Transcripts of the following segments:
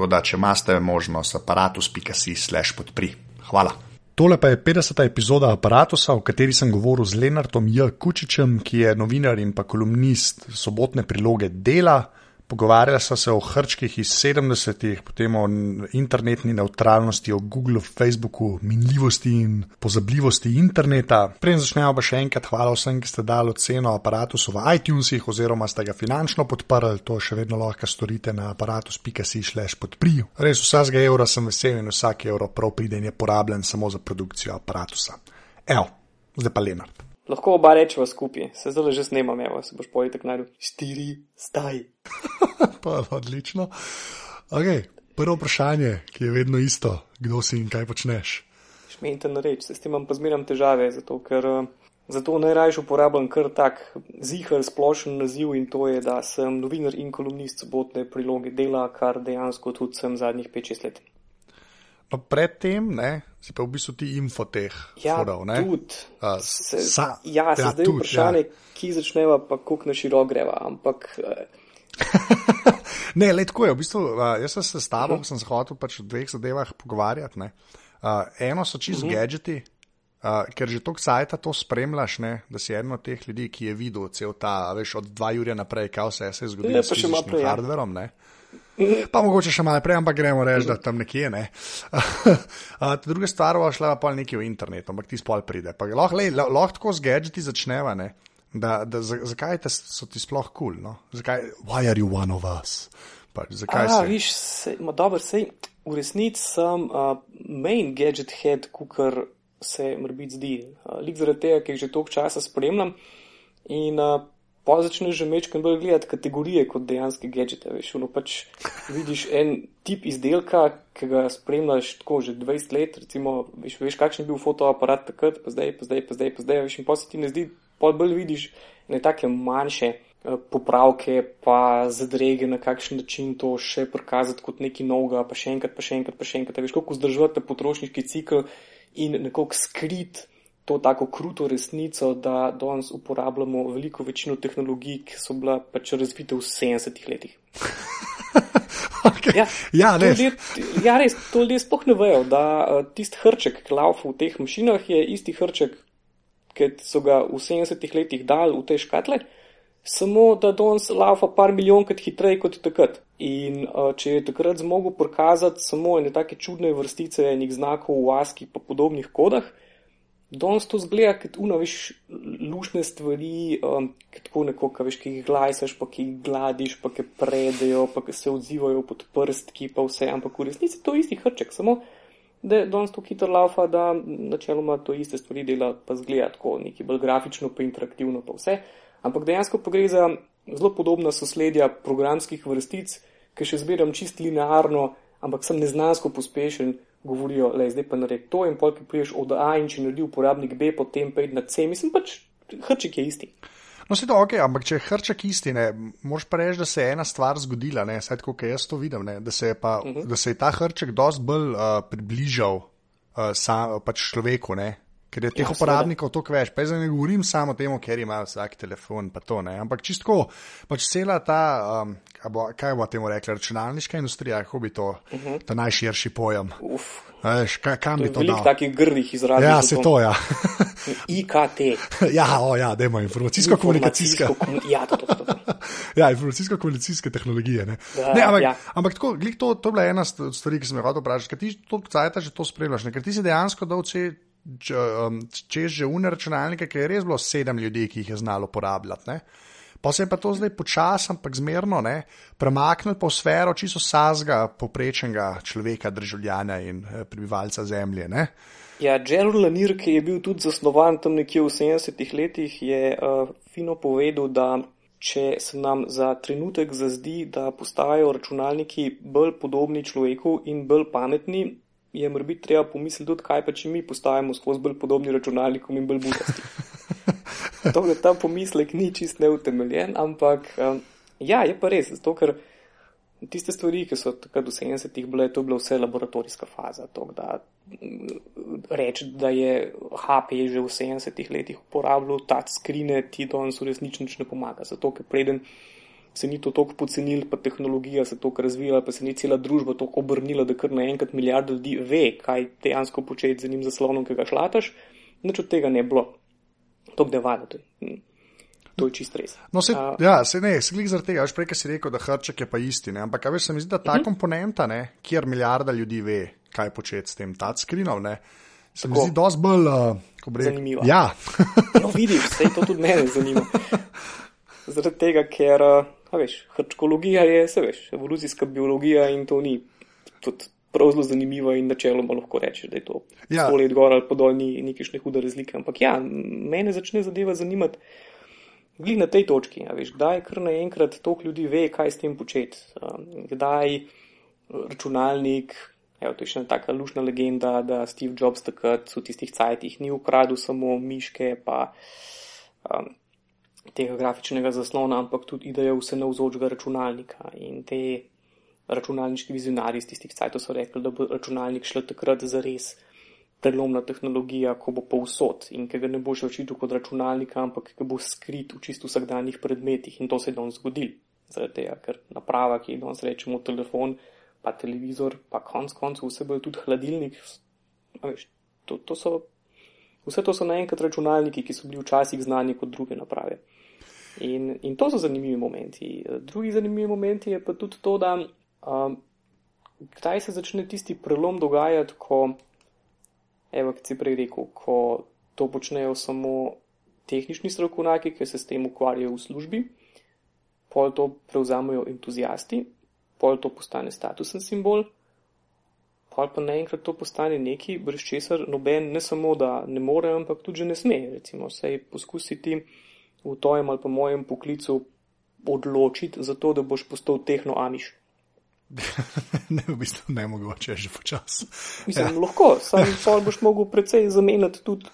Tako da, če imate možnost, aparatus.si/slash podpri. Hvala. Tole pa je 50. epizoda aparata, v kateri sem govoril z Lenartom J. Kučičem, ki je novinar in pa kolumnist sobotne priloge Dela. Pogovarjali so se o hrčkih iz 70-ih, potem o internetni neutralnosti, o Googlu, Facebooku, minljivosti in pozabljivosti interneta. Prej začnejo pa še enkrat hvala vsem, ki ste dali oceno aparatu v iTunesih oziroma ste ga finančno podprli, to še vedno lahko storite na aparatus.si/slash podprij. Res vsakega evra sem vesel in vsak evro prav pride in je porabljen samo za produkcijo aparatusa. Evo, zdaj pa Lenart. Lahko oba rečeva skupaj, se zdaj že snemam, evo, se boš pojetek najdel. Štiri, staj. pa odlično. Okay, prvo vprašanje, ki je vedno isto, kdo si in kaj počneš. Šmejte na reč, se s tem imam pa zmeram težave, zato ker zato najraje uporabljam kar tak zihar splošen naziv in to je, da sem novinar in kolumnist sobotne priloge dela, kar dejansko tudi sem zadnjih 5-6 let. No, predtem si pa v bistvu ti infoteh. Ja, fodal, tudi. Uh, se, sa, ja, se ja, zdaj tud, vprašanje, ja. ki začneva, pa kako na širok greva. Ampak. Uh, ne, le tako je. V bistvu, uh, jaz sem se s tabo, uh -huh. sem se hotel pač o dveh zadevah pogovarjati. Uh, eno so čist uh -huh. gadgeti. Uh, ker že toliko sajta to spremljaš, ne, da si eden od teh ljudi, ki je videl cel ta, veš, od 2 ure naprej, kaj vse se je zgodilo ja, s tem ja. hardverom. Ja. Pa mogoče še malo prej, ampak gremo reči, da tam nekje ne. Druga stvar je šla pa nekaj v internetu, ampak ti spol pride. Lahko lah tako z gadgeti začneva, ne? da, da zakaj te, so ti sploh kul? Cool, no? Zakaj, why are you one of us? Pa, zakaj A, viš, se, ma, dober, sej, v resnici sem uh, main gadget head, kukar se mrbit zdi. Uh, lik zaradi tega, ker že toliko časa spremljam. In uh, pa začneš že mečkam bolj gledati kategorije kot dejanske gadžete. Veš, no, pač vidiš en tip izdelka, ki ga spremljaš tako že 20 let, recimo, veš, veš kakšen je bil fotoaparat takrat, pa zdaj, pa zdaj, pa zdaj, pa zdaj, veš, in pa se ti ne zdi, pa bolj vidiš ne take manjše eh, popravke, pa zadrege, na kakšen način to še prikazati kot neki novega, pa še enkrat, pa še enkrat, pa še enkrat. Veš, kako vzdržujete potrošniški cikl in nekako skrit to tako kruto resnico, da danes uporabljamo veliko večino tehnologij, ki so bile pač razvite v 70-ih letih. okay. ja, ja, res. ja, res. To ljudje sploh ne vejo, da uh, tisti hrček, ki laufa v teh mašinah, je isti hrček, ki so ga v 70-ih letih dali v te škatle. Samo da danes laufa par milijonkrat hitreje kot takrat. In uh, če je takrat zmogel prikazati samo ene take čudne vrstice enih znakov v ASCII pa podobnih kodah, Danes to zgleda kot unaviš lušne stvari, um, ki tako neko, ka veš, ki jih glajsaš, pa ki jih gladiš, pa ki predejo, pa ki se odzivajo pod prstki, pa vse, ampak v resnici to isti hrček, samo da danes to hitro laufa, da načeloma to iste stvari dela, pa zgleda tako neki bolj grafično, pa interaktivno, pa vse. Ampak dejansko pa gre za zelo podobna sosledja programskih vrstic, ki še zbiram čist linearno, ampak sem neznansko pospešen govorijo, je zdaj pa naredi to in pol, ki priješ od A in če naredi uporabnik B, potem pa id na C. Mislim pač, hrček je isti. No, se to ok, ampak če je hrček isti, ne, moš pa reči, da se je ena stvar zgodila, ne, saj tako, jaz to vidim, ne, da, se pa, uh mhm. -huh. da se je ta hrček dosti bolj uh, približal uh, sam, pač človeku, ne, ker je teh ja, uporabnikov toliko več. Pa zdaj ne govorim samo o tem, ker ima vsak telefon, pa to ne. Ampak čisto, pač cela ta, um, bo, kaj bo temu rekla, računalniška industrija, kako bi to, uh mhm. -huh. ta najširši pojem. Uf. Veš, kaj, kam bi to dal? takih grdih izrazov. Ja, se to, ja. IKT. ja, o, ja, demo informacijsko-komunikacijska. Ja, to, to, to. ja, informacijsko-komunikacijske tehnologije. Ne? Ja, ne, ampak, ja. ampak tako, glih, to, to je bila ena st- stvari, ki sem jo hotel vprašati. Ker ti to cajta že to spremljaš, ne? ker ti si dejansko dal če, če, um, čez že une računalnike, ki je res bilo sedem ljudi, ki jih je znalo uporabljati. Pa se je pa to zdaj počasno, ampak zmerno ne, premaknil po sfero čisto sazga, poprečnega človeka, državljana in eh, prebivalca zemlje. Ne? Ja, Gerald Lanier, ki je bil tudi zasnovan tam nekje v 70-ih letih, je uh, fino povedal, da če se nam za trenutek zazdi, da postajajo računalniki bolj podobni človeku in bolj pametni, je morda treba pomisliti tudi, kaj pa če mi postajamo skozi bolj podobni računalnikom in bolj budasti. to, da ta pomislek ni čist neutemeljen, ampak um, ja, je pa res, zato ker tiste stvari, ki so takrat v 70-ih bile, to je bila vse laboratorijska faza. To, da reči, da je HP že v 70-ih letih uporabljal touchscreene, ti danes v resnici nič ne pomaga. Zato, ker preden se ni to toliko pocenil, pa tehnologija se toliko razvila, pa se ni cela družba toliko obrnila, da kar naenkrat milijarda ljudi ve, kaj dejansko početi z enim zaslonom, ki ga šlataš, nič od tega ne bilo. To je valjda. To je čist res. No, se, A- ja, se ne, se glih zaradi tega, veš prej, ki si rekel, da hrček je pa isti, ne, ampak veš, se mi zdi, da ta uh -huh. komponenta, ne, kjer milijarda ljudi ve, kaj početi s tem touchscreenom, ne, se mi Tako. zdi dosti bolj, uh, Zanimiva. ja, No, vidiš, vse to tudi mene zanima. Zaradi tega, ker, a veš, hrčkologija je, se veš, evolucijska biologija in to ni tudi prav zelo zanimiva in načeloma lahko rečeš, da je to Ja. sto let gor ali pa dol ni nekakšne hude razlike. Ampak ja, mene začne zadeva zanimati. Glih na tej točki, a veš, kdaj kar naenkrat toliko ljudi ve, kaj s tem početi, um, kdaj računalnik, evo, to je še ena taka lušna legenda, da Steve Jobs takrat v tistih cajtih ni ukradel samo miške, pa um, tega grafičnega zaslona, ampak tudi idejo vse navzočega računalnika. In te računalniški vizionarji iz tistih cajtov so rekli, da bo računalnik šel takrat za res prelomna tehnologija, ko bo povsod in ki ga ne boš več videl kot računalnika, ampak ki bo skrit v čisto vsakdanjih predmetih. In to se je danes zgodilo. Zaradi tega, ker naprava, ki jo danes rečemo telefon, pa televizor, pa konc koncev vse bo tudi hladilnik. Veš, to, to so, vse to so naenkrat računalniki, ki so bili včasih znani kot druge naprave. In, in to so zanimivi momenti. Drugi zanimivi momenti je pa tudi to, da um, kdaj se začne tisti prelom dogajati, ko, evo, kot si prej rekel, ko to počnejo samo tehnični strokovnjaki, ki se s tem ukvarjajo v službi, pol to prevzamejo entuzijasti, pol to postane statusen simbol, pol pa naenkrat to postane nekaj, brez česar noben ne samo, da ne more, ampak tudi že ne sme. Recimo, sej poskusiti v tojem ali pa mojem poklicu odločiti za to, da boš postal tehnoamiš. ne, v bistvu ne mogoče, že počasi. Mislim, ja. lahko, sam pol boš mogel precej zamenjati tudi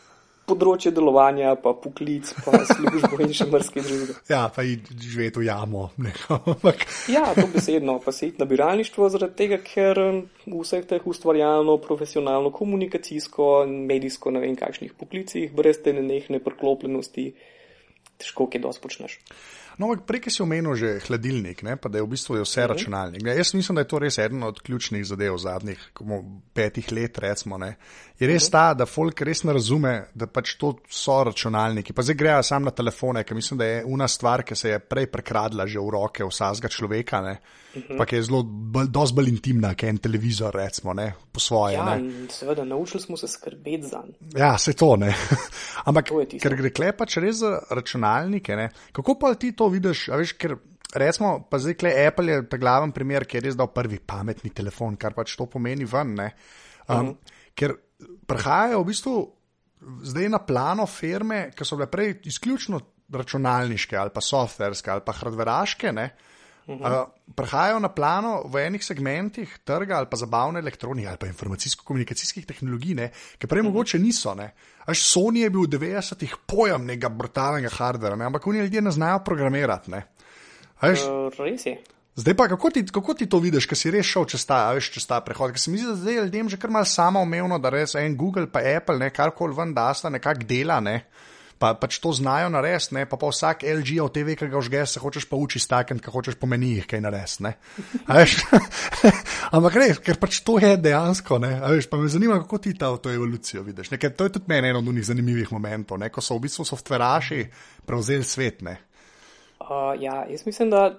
področje delovanja, pa poklic, pa službo in še marsikaj drugega. Ja, pa id živeti v jamo, ampak Ja, to besedno, pa se iti nabiralništvo zaradi tega, ker um, v vseh teh ustvarjalno, profesionalno, komunikacijsko, medijsko, ne vem kakšnih poklicih, brez te nenehne priklopljenosti, težko kaj dosti počneš. No, prej si omenil že hladilnik, ne, pa da je v bistvu je vse Mhm. računalnik. Ne, jaz mislim, da je to res eden od ključnih zadev zadnjih komu, petih let, recimo. Ne. Je Mhm. res ta, da folk res ne razume, da pač to so računalniki. Pa zdaj grejo sam na telefone, ker mislim, da je una stvar, ki se je prej prekradla že v roke vsakega človeka, ne, Mhm. pa ki je zelo, bolj, dosti bolj intimna, kot en televizor, recimo, ne, po svoje. Ja, ne. seveda, naučili smo se skrbeti za njega. Ja, se to ne. Ampak, To je ker gre kle pač res za računalnike, ne? kako pa ti to vidiš? a Veš, ker recimo, pa zdaj kle Apple je ta glaven primer, ki je res dal prvi pametni telefon, kar pač to pomeni ven. ne. Um, uh -huh. Ker prihajajo v bistvu zdaj na plano firme, ki so bile prej izključno računalniške ali pa softverske ali pa hardveraške. Ne? Uh, Prihajajo na plano v enih segmentih trga ali pa zabavne elektronike ali pa informacijsko-komunikacijskih tehnologij, ne, ki prej mogoče niso. ne. Až Sony je bil v 90-ih pojem nekega brutalnega hardvera, ne, ampak oni ljudje ne znajo programirati. Ne. A Veš, Uh, res je. Zdaj pa, kako ti, kako ti to vidiš, ker si res šel čez ta, veš, čez ta prehod? Ker se mi zdi, da zdaj ljudem že kar malo samoumevno, da res en Google pa Apple, ne, karkoli ven da sta nekako dela, ne. Pa pač to znajo narediti, ne, pa, pa vsak LG od TV, ki ga užge, se hočeš pa uči stakniti, ki hočeš po menijih kaj narediti, ampak res, ker pač to je dejansko, ne, a veš, pa me zanima, kako ti ta to evolucijo vidiš, ne, ker to je tudi meni eden od unih zanimivih momentov, ne, ko so v bistvu softveraši prevzeli svet, ne. Uh, ja, jaz mislim, da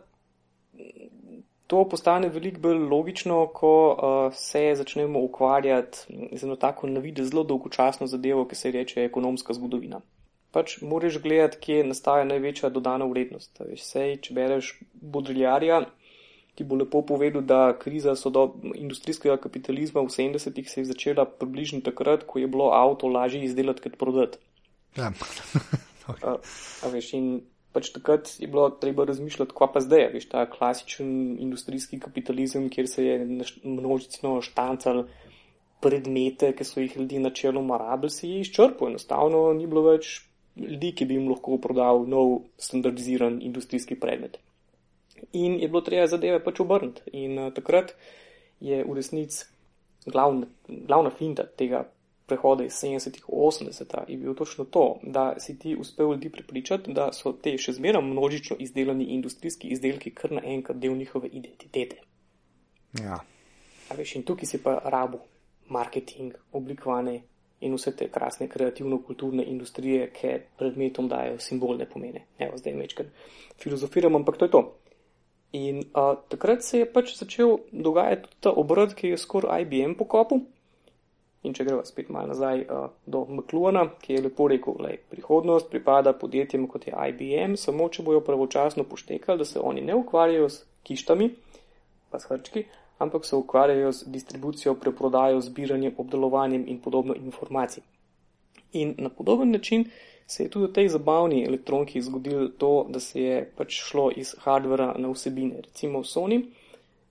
to postane veliko bolj logično, ko uh, se začnemo ukvarjati z eno tako navide zelo dolgočasno zadevo, ki se reče ekonomska zgodovina. Pač moraš gledati, kje nastaja največja dodana vrednost. Sej, če bereš Bodriljarja, ti bo lepo povedal, da kriza sodob industrijskega kapitalizma v 70-ih se je začela približno takrat, ko je bilo avto lažje izdelati kot prodati. Ja. a, a veš, in pač takrat je bilo treba razmišljati, kva pa zdaj, veš, ta klasičen industrijski kapitalizem, kjer se je množično štancal predmete, ki so jih ljudje načeloma rabili, se je izčrpal. Enostavno ni bilo več ljudi, ki bi jim lahko prodal nov standardiziran industrijski predmet. In je bilo treba zadeve pač obrniti. In uh, takrat je v resnici glavna, glavna finta tega prehoda iz 70-ih v 80-ta je bil točno to, da si ti uspel ljudi prepričati, da so te še zmeraj množično izdelani industrijski izdelki kar naenkrat del njihove identitete. Ja. A veš, in tukaj si pa rabu marketing, oblikovane in vse te krasne kreativno-kulturne industrije, ki predmetom dajo simbolne pomene. Evo, zdaj mečkaj filozofiram, ampak to je to. In uh, takrat se je pač začel dogajati ta obrat, ki je skoraj IBM pokopil. In če gremo spet malo nazaj uh, do McLuhana, ki je lepo rekel, da prihodnost pripada podjetjem kot je IBM, samo če bojo pravočasno poštekali, da se oni ne ukvarjajo s kištami, pa s hrčki, ampak se ukvarjajo z distribucijo, preprodajo, zbiranjem, obdelovanjem in podobno informacij. In na podoben način se je tudi v tej zabavni elektroniki zgodilo to, da se je pač šlo iz hardvera na vsebine. Recimo Sony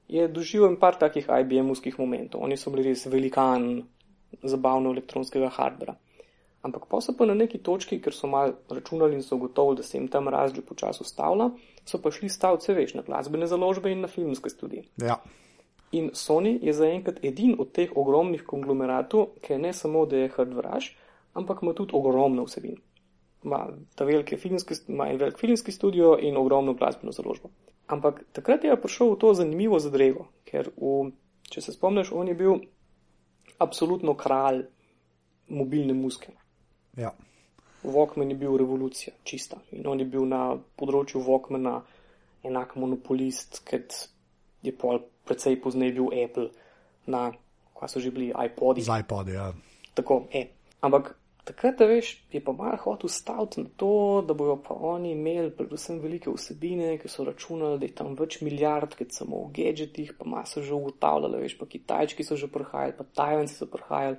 je doživel par takih IBM-ovskih momentov. Oni so bili res velikan zabavno elektronskega hardvera. Ampak pa so pa na neki točki, ker so mal računali in so gotovi, da se jim tam razlika počasi ustavlja, so pa šli stavce več na glasbene založbe in na filmske studije. Ja. In Sony je zaenkrat edin od teh ogromnih konglomeratov, ki ne samo, da je hardveraž, ampak ima tudi ogromno vsebin. Ima ta velike filmske, ima en velik filmski studio in ogromno glasbeno založbo. Ampak takrat je prišel v to zanimivo zadrego, ker v, če se spomniš, on je bil absolutno kralj mobilne muske. Ja. Walkman je bil revolucija, čista. In on je bil na področju Walkmana enak monopolist, kot je pol precej pozneje bil Apple na, kaj so že bili, iPodi. Z iPodi, ja. Tako, e. Ampak takrat, veš, je pa malo hotel staviti na to, da bojo pa oni imeli predvsem velike vsebine, ki so računali, da je tam več milijard, kot samo v gadgetih, pa malo so že ugotavljali, veš, pa Kitajčki so že prihajali, pa Tajvanci so prihajali,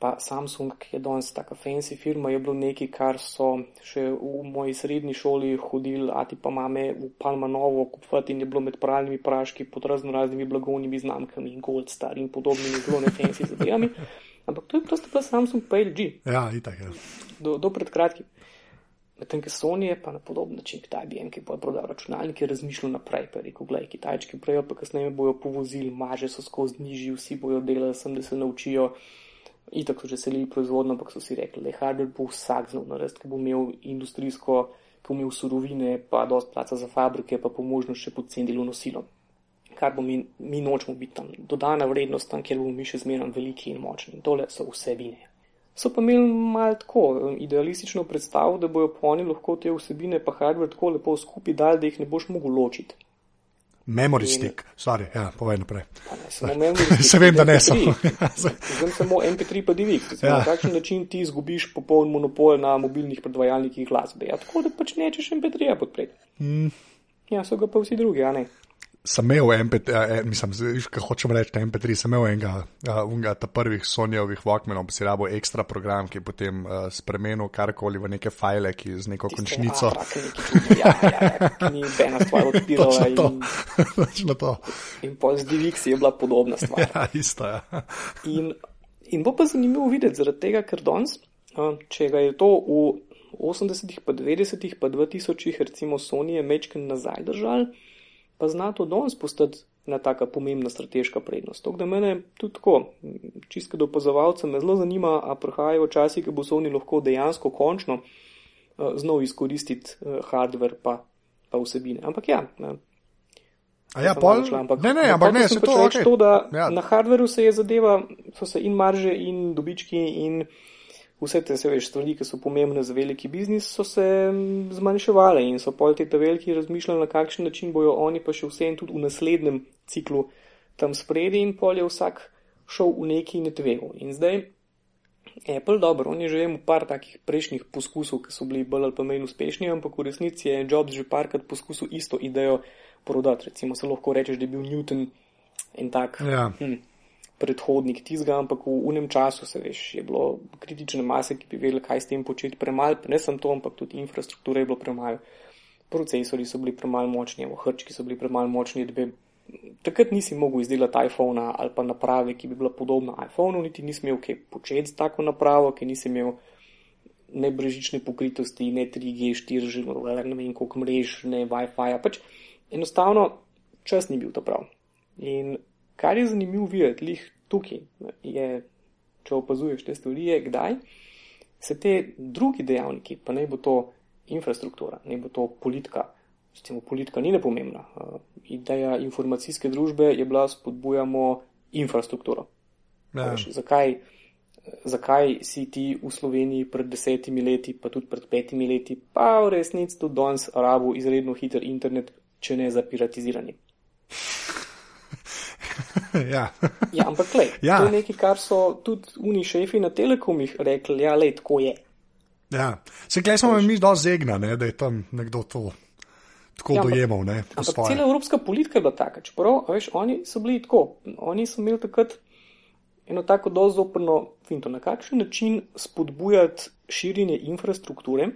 pa Samsung, ki je danes taka fancy firma, je bilo nekaj, kar so še v moji srednji šoli hodili, a ti pa mame v Palmanovo kupiti in je bilo med pralnimi praški pod razno raznimi blagovnimi znamkami, Gold Star in podobnimi zelo ne fancy zadevami. Ampak to je prosto pa Samsung pa LG. Ja, itak je. Ja. Do, do pred kratkim. Medtem, ker Sony je pa na podoben način, kot IBM, ki bo prodal računalnike, razmišljal naprej, pa rekel, gledaj, Kitajčki prej, pa kasneje bojo povozili, maže so skozi nižji, vsi bojo delali, sem da se naučijo. Itak so že selili proizvodno, ampak so si rekli, da hardware bo vsak znal narediti, ki bo imel industrijsko, ki bo imel surovine, pa dost placa za fabrike, pa po možnost še pocen delovno silo. Kar bo mi, mi nočemo biti tam, dodana vrednost tam, kjer bomo mi še zmeraj veliki in močni. In tole so vsebine. So pa imeli mal tako idealistično predstavo, da bojo pa oni lahko te vsebine pa hardware tako lepo skupaj dali, da jih ne boš mogel ločiti. Memory stick, sorry, ja, povej naprej. Se vem, da ne so. Zdaj samo MP3 pa DVX. Ja. Na takšen način ti izgubiš popoln monopol na mobilnih predvajalnikih glasbe. Ja, tako da pač nečeš MP3 podpreti. Mm. Ja, so ga pa vsi drugi, a ne sem imel MP3, eh, mislim, kaj hočem reči, MP3, sem imel enega, uh, unga, ta prvih Sonjevih Walkmanov, si rabo ekstra program, ki je potem uh, spremenil karkoli v neke file, ki z neko Tiste, končnico. A, ja, ja, ja, ni ena stvar odpirala. in, točno to. In pa z DVX je bila podobna stvar. Ja, isto, ja. in, in bo pa zanimivo videti, zaradi tega, ker danes, uh, če ga je to v 80-ih, pa 90-ih, pa 2000-ih, recimo Sony je mečken nazaj držal pa zna to danes postati ena taka pomembna strateška prednost. To, da mene tudi tako, čisto do opazovalca, me zelo zanima, a prihajajo časi, ki bo Sony lahko dejansko končno uh, znov izkoristiti uh, hardware pa, pa vsebine. Ampak ja. A ja, pol, šla, ampak, ne, ne, ampak ne, se pač to okay. to, da ja. na hardveru se je zadeva, so se in marže in dobički in vse te veš stvari, ki so pomembne za veliki biznis, so se mm, zmanjševale in so pol te te veliki razmišljali, na kakšen način bojo oni pa še vsem tudi v naslednjem ciklu tam spredi in pol je vsak šel v neki netvegu. In zdaj Apple, dobro, on je že imel par takih prejšnjih poskusov, ki so bili bolj ali pa manj uspešni, ampak v resnici je Jobs že parkrat poskusil isto idejo prodati. Recimo se lahko rečeš, da je bil Newton in tak. Ja. Hm, predhodnik tizga, ampak v unem času se veš, je bilo kritične mase, ki bi vedeli, kaj s tem početi premalo, ne samo to, ampak tudi infrastruktura je bilo premalo, procesori so bili premalo močni, hrčki so bili premalo močni, da bi takrat nisi mogel izdelati iPhona ali pa naprave, ki bi bila podobna iPhonu, niti nisi imel kaj početi s tako napravo, ki nisi imel ne brežične pokritosti, ne 3G, 4G, ne vem koliko mrež, ne Wi-Fi, pač enostavno čas ni bil ta prav. In Kar je zanimivo videti, lih tukaj, je, če opazuješ te stvari, je, kdaj se te drugi dejavniki, pa ne bo to infrastruktura, ne bo to politika, recimo politika ni nepomembna. Ideja informacijske družbe je bila spodbujamo infrastrukturo. Ja. Veš, zakaj, zakaj si ti v Sloveniji pred desetimi leti, pa tudi pred petimi leti, pa v resnici tudi danes rabu izredno hiter internet, če ne za piratiziranje. ja. ja, ampak klej, ja. to je nekaj, kar so tudi uni šefi na telekomih rekli, ja, le, tako je. Ja, se klej smo mi dosti zegna, ne, da je tam nekdo to tako ja, dojemal. Ne, ampak cela evropska politika je bila taka, čeprav, veš, oni so bili tako, oni so imeli takrat eno tako dosti zoprno finto, na kakšen način spodbujati širjenje infrastrukture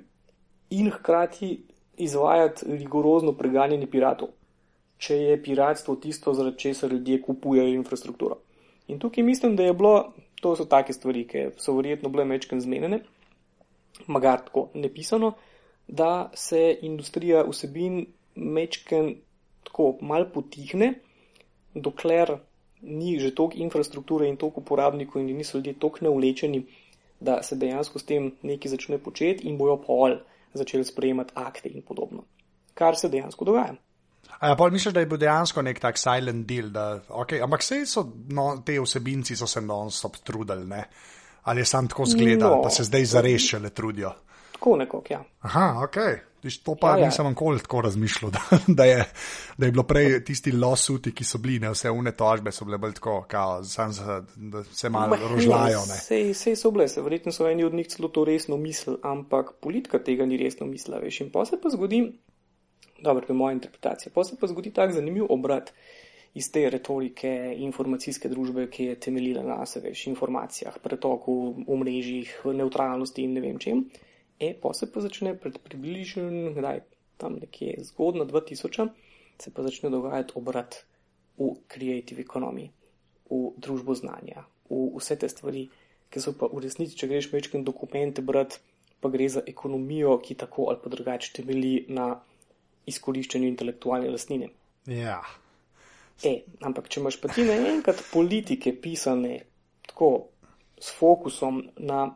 in hkrati izvajati rigorozno preganjanje piratov če je piratstvo tisto, zaradi česar ljudje kupujejo infrastrukturo. In tukaj mislim, da je bilo, to so take stvari, ki so verjetno bile mečken zmenjene, magar tako nepisano, da se industrija vsebin mečken tako mal potihne, dokler ni že toliko infrastrukture in toliko uporabnikov in niso ljudje toliko neulečeni, da se dejansko s tem nekaj začne početi in bojo pol začeli sprejemati akte in podobno. Kar se dejansko dogaja. A ja, misliš, da je bil dejansko nek tak silent deal, da, okay, ampak vse so no, te vsebinci so se non-stop trudili, ne? ali je sam tako zgledal, no, pa se zdaj zarešile trudijo. Tako nekako, ja. Aha, ok. To pa ja, ja. nisem nikoli tako razmišljal, da, da, je, da je bilo prej tisti losuti, ki so bili, ne vse une tožbe so bile bolj tako, kao, sam, da se malo rožlajo. Vse so bile, se verjetno so eni od njih celo to resno mislili, ampak politika tega ni resno mislila, veš. In pa se pa zgodi, dobro, to je moja interpretacija. Pa se pa zgodi tak zanimiv obrat iz te retorike informacijske družbe, ki je temeljila na veš, informacijah, pretoku, omrežjih, neutralnosti in ne vem čem. E, pa se pa začne pred približno, kdaj tam nekje zgodno 2000, se pa začne dogajati obrat v creative economy, v družbo znanja, v vse te stvari, ki so pa v resnici, če greš večkrat dokumente brati, pa gre za ekonomijo, ki tako ali pa drugače temelji na izkoriščanju intelektualne lastnine. Ja. E, ampak, če imaš pa ti naenkrat politike pisane tako s fokusom na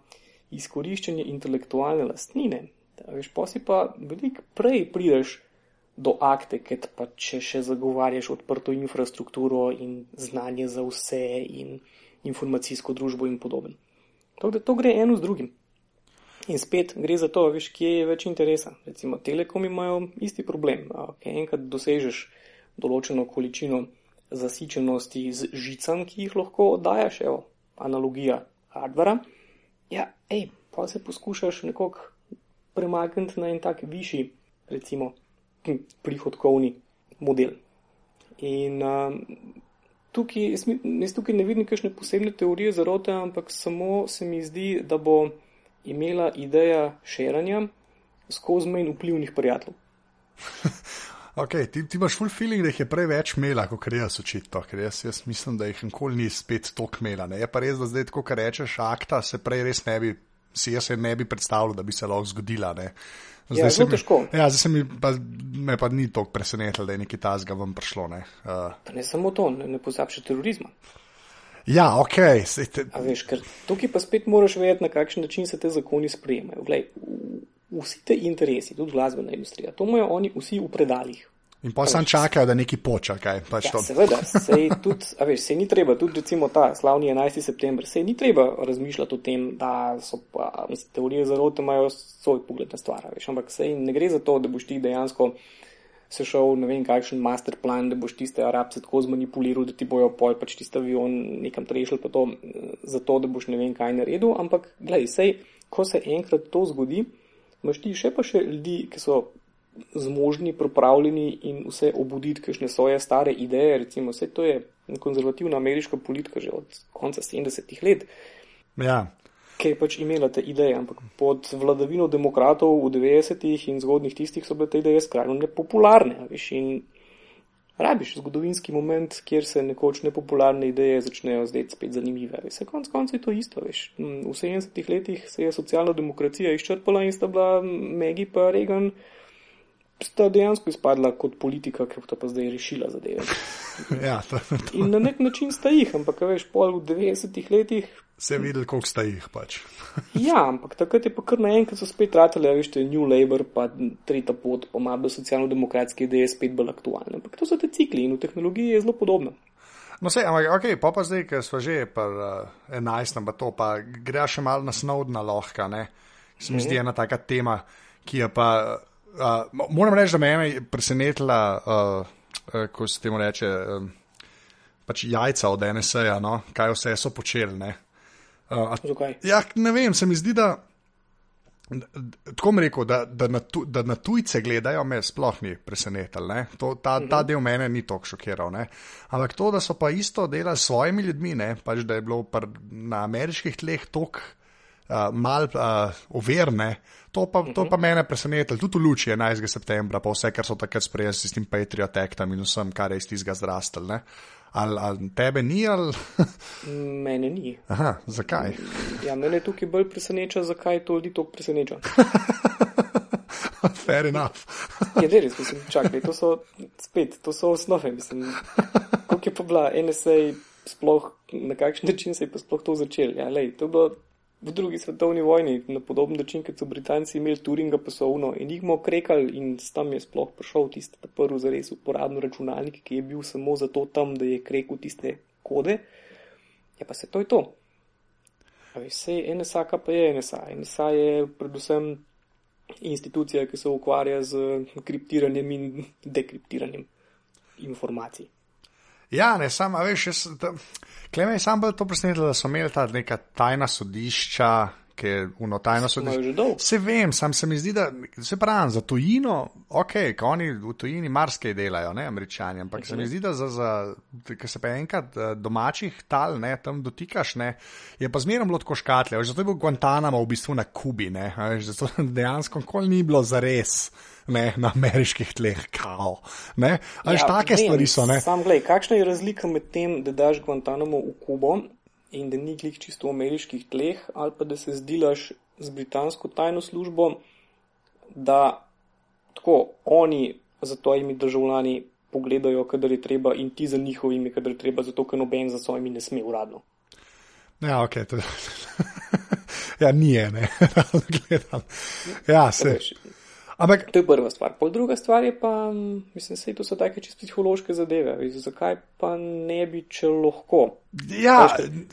izkoriščanje intelektualne lastnine, veš, pa si pa veliko prej prideš do akte, ker pa če še zagovarjaš odprto infrastrukturo in znanje za vse in informacijsko družbo in podobno. Tako da to gre eno z drugim. In spet gre za to, veš, kje je več interesa. Recimo, telekom imajo isti problem. Kaj enkrat dosežeš določeno količino zasičenosti z žicami, ki jih lahko oddajaš, evo, analogija hardvara, ja, hej, pa se poskušaš nekako premakniti na en tak višji, recimo, prihodkovni model. In um, tukaj, jaz, jaz tukaj ne vidim kakšne posebne teorije zarote, ampak samo se mi zdi, da bo imela ideja širanja skozi menj vplivnih prijateljev. okay, ti, ti imaš full feeling, da jih je preveč imela, kot jaz očitno, ker jaz, jaz mislim, da jih nikoli ni spet toliko imela. Ne? Je pa res, da zdaj, ko rečeš, akta se prej res ne bi, si jaz ne bi predstavljal, da bi se lahko zgodila. Ne? Zdaj ja, se mi, ja, zdaj se mi pa, me pa ni toliko presenetilo, da je nekaj tazga vam prišlo. Ne, uh. ne samo to, ne, ne pozabši terorizma. Ja, ok. Te... Veš, tukaj pa spet moraš vedeti, na kakšen način se te zakoni sprejemajo. Glej, vsi te interesi, tudi glasbena industrija, to imajo oni vsi v predaljih. In pa sam čakajo, da neki poča, kaj pač Ja, to. seveda, sej, tudi, a veš, sej ni treba, tudi recimo ta slavni 11. september, sej ni treba razmišljati o tem, da so pa, mislim, teorije zarote imajo svoj pogled na stvar, a veš, ampak sej ne gre za to, da boš ti dejansko se šel, ne vem, kakšen master plan, da boš tiste arabce tako zmanipuliral, da ti bojo pol pač tiste avion nekam trešil, pa to, eh, zato, da boš ne vem kaj naredil, ampak, glej, sej, ko se enkrat to zgodi, imaš ti še pa še ljudi, ki so zmožni, pripravljeni in vse obuditi, kakšne svoje stare ideje. Recimo, vse to je konzervativna ameriška politika že od konca 70-ih let, Ja. Ki je pač imela te ideje, ampak pod vladavino demokratov v 90-ih in zgodnih tistih so bile te ideje skrajno nepopularne. a Veš, in rabiš zgodovinski moment, kjer se nekoč nepopularne ideje začnejo zdeti spet zanimive. Veš, konc koncev je to isto. Veš. V 70-ih letih se je socialna demokracija izčrpala in sta bila Megi pa Reagan sta dejansko izpadla kot politika, ki pa pa zdaj rešila zadeve. ja, to, to. In na nek način sta jih, ampak veš, pol v 90-ih letih, Se je videl, koliko sta jih pač. ja, ampak takrat je pa kar naenkrat so spet ratele, veš, te New Labour, pa tretja pot, pa malo bolj socialno-demokratske ideje spet bolj aktualne. Ampak to so te cikli in v tehnologiji je zelo podobno. No, sej, ampak, ok, pa pa zdaj, ker smo že pa uh, 11, pa to, pa gre še malo na Snowdena lahka, ne. Se mi zdi ena taka tema, ki je pa, uh, moram reči, da me je presenetila, uh, uh, ko se temu reče, uh, pač jajca od NSA, no, kaj vse so počeli, ne. Uh, a-? Ja, ne vem, se mi zdi, da. Tako mi rekel, da, da, na tu, da na tujce gledajo, me sploh ni presenetilo. ta, ta del mene ni tako šokiral. Ne. Ampak to, da so pa isto delali s svojimi ljudmi, ne, pač da je bilo na ameriških tleh tok uh, mal uh, overne, to pa, to pa mene presenetilo. Tudi v luči 11. septembra, pa vse, kar so takrat sprejeli s tem Patriot Actom in vsem, kar je iz tistega zrastel. ne. Ali, ali tebe ni, ali. Mene ni. Aha, zakaj? Ja, mene tukaj bolj preseneča, zakaj to ljudi tako preseneča. Fair enough. Je ja, res, mislim, čakaj, to so spet, to so osnove, mislim, koliko je pa bila NSA sploh, na kakšen način se je pa sploh to začel. Ja, lej, to je bilo v drugi svetovni vojni na podoben način, kot so Britanci imeli Turinga uno enigmo krekali in tam je sploh prišel tisti prvi zares uporabno računalnik, ki je bil samo zato tam, da je krekel tiste kode. Ja, pa se to je to. Veš, sej NSA, kaj pa je NSA? NSA je predvsem institucija, ki se ukvarja z kriptiranjem in dekriptiranjem informacij. Ja, ne, sam, a veš, jaz, da, kleme je sam bolj to presenetilo, da so imeli ta neka tajna sodišča, ki je uno tajno Imajo sodišče. Se vem, sam se mi zdi, da se pravi, za tujino, ok, ko oni v tujini marsikaj delajo, ne, američani, ampak se mi zdi, da za, za ker se pa enkrat eh, domačih tal, ne, tam dotikaš, ne, je pa zmerno bilo tako škatlje, zato je bil Guantanamo v bistvu na Kubi, ne, zato dejansko nikoli ni bilo zares. Ne, na ameriških tleh, kao. Ne, a veš, ja, take vem, stvari so. Ne. Sam gledaj, kakšna je razlika med tem, da daš Guantanamo v Kubo in da ni glih čisto v ameriških tleh, ali pa da se zdilaš z britansko tajno službo, da tako oni za tvojimi državljani pogledajo, kadar je treba, in ti za njihovimi, kadar je treba, zato ker noben za svojimi ne sme uradno. Ja, ok. To... ja, ni ene, gledam. Ja, se. Veš, Ampak, To je prva stvar. Pol druga stvar je pa, mislim, da to so take čisto psihološke zadeve. Zakaj pa ne bi, če lahko? ja,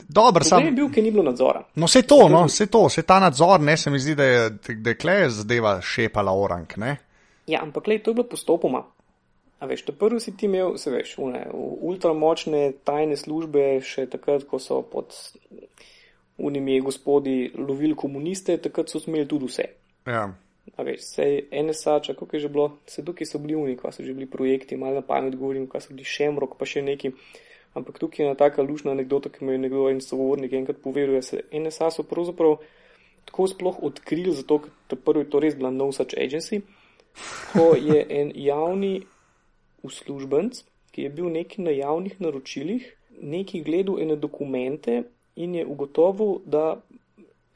dobro, Problem je sam. bil, ker ni bilo nadzora. No, vse to, no, vse to, vse ta nadzor, ne, se mi zdi, da je, da je klej zadeva šepala orang, ne. Ja, ampak lej, to je bilo postopoma. A veš, to prvo si ti imel, se veš, une, ultramočne tajne službe, še takrat, ko so pod unimi gospodi lovili komuniste, takrat so smeli tudi vse. Ja. Veš, sej NSA, čak, kako je že bilo, se tukaj so bili uni, ko so že bili projekti, malo na pamet govorim, ko so bili Šemrok, pa še neki. Ampak tukaj je ena taka lušna anekdota, ki mi je nekdo en sogovornik enkrat povedal, da se NSA so pravzaprav tako sploh odkrili, zato ker ta prvi to res bila no such agency, ko je en javni uslužbenc, ki je bil neki na javnih naročilih, neki gledal ene dokumente in je ugotovil, da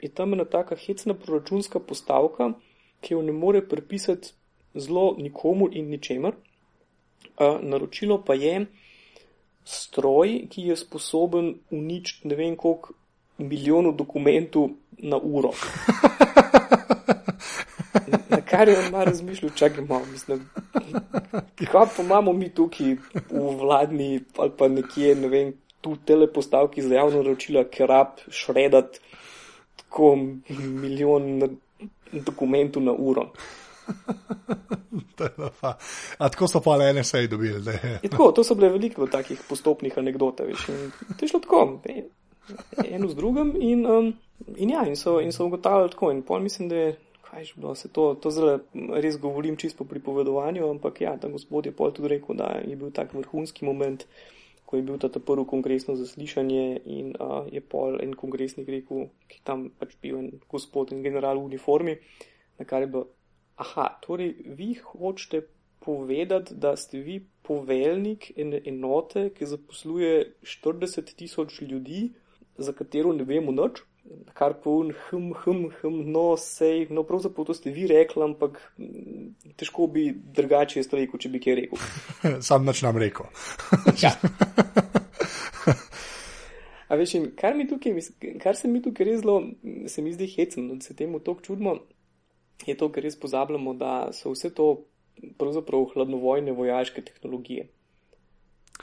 je tam ena taka hecna proračunska postavka, ki jo ne more prepisati zelo nikomur in ničemer. Uh, naročilo pa je stroj, ki je sposoben uničiti ne vem koliko milijonov dokumentov na uro. Na kar je on malo razmišljal, čakaj malo, mislim. Kaj pa imamo mi tukaj v vladni ali pa nekje, ne vem, tu telepostavki za javno naročila, kerab, šredat, tako milijon dokumentov na uro. A tako so pa le ene sej dobili. Tako, to so bile veliko takih postopnih anegdot. To je šlo tako, eno z drugim in, um, in ja, in so, in so ugotavljali tako. In pol mislim, da je, kaj že bilo, se to, to zelo res govorim čisto po pripovedovanju, ampak ja, ta gospod je pol tudi rekel, da je bil tak vrhunski moment, ko je bil ta, prvo kongresno zaslišanje in uh, je pol en kongresnik rekel, ki tam pač bil en gospod in general v uniformi, na kar je bilo aha, torej vi hočete povedati, da ste vi poveljnik ene enote, ki zaposluje 40 tisoč ljudi, za katero ne vemo nič, kar pa un hm, hm, hm, no, sej, no pravzaprav to ste vi rekli, ampak težko bi drugače jaz rekel, če bi kaj rekel. Sam nič nam rekel. ja. A veš, kar, tukaj, kar se mi tukaj res zelo, se mi zdi hecno, da se temu tako čudimo, je to, ker res pozabljamo, da so vse to pravzaprav hladnovojne vojaške tehnologije.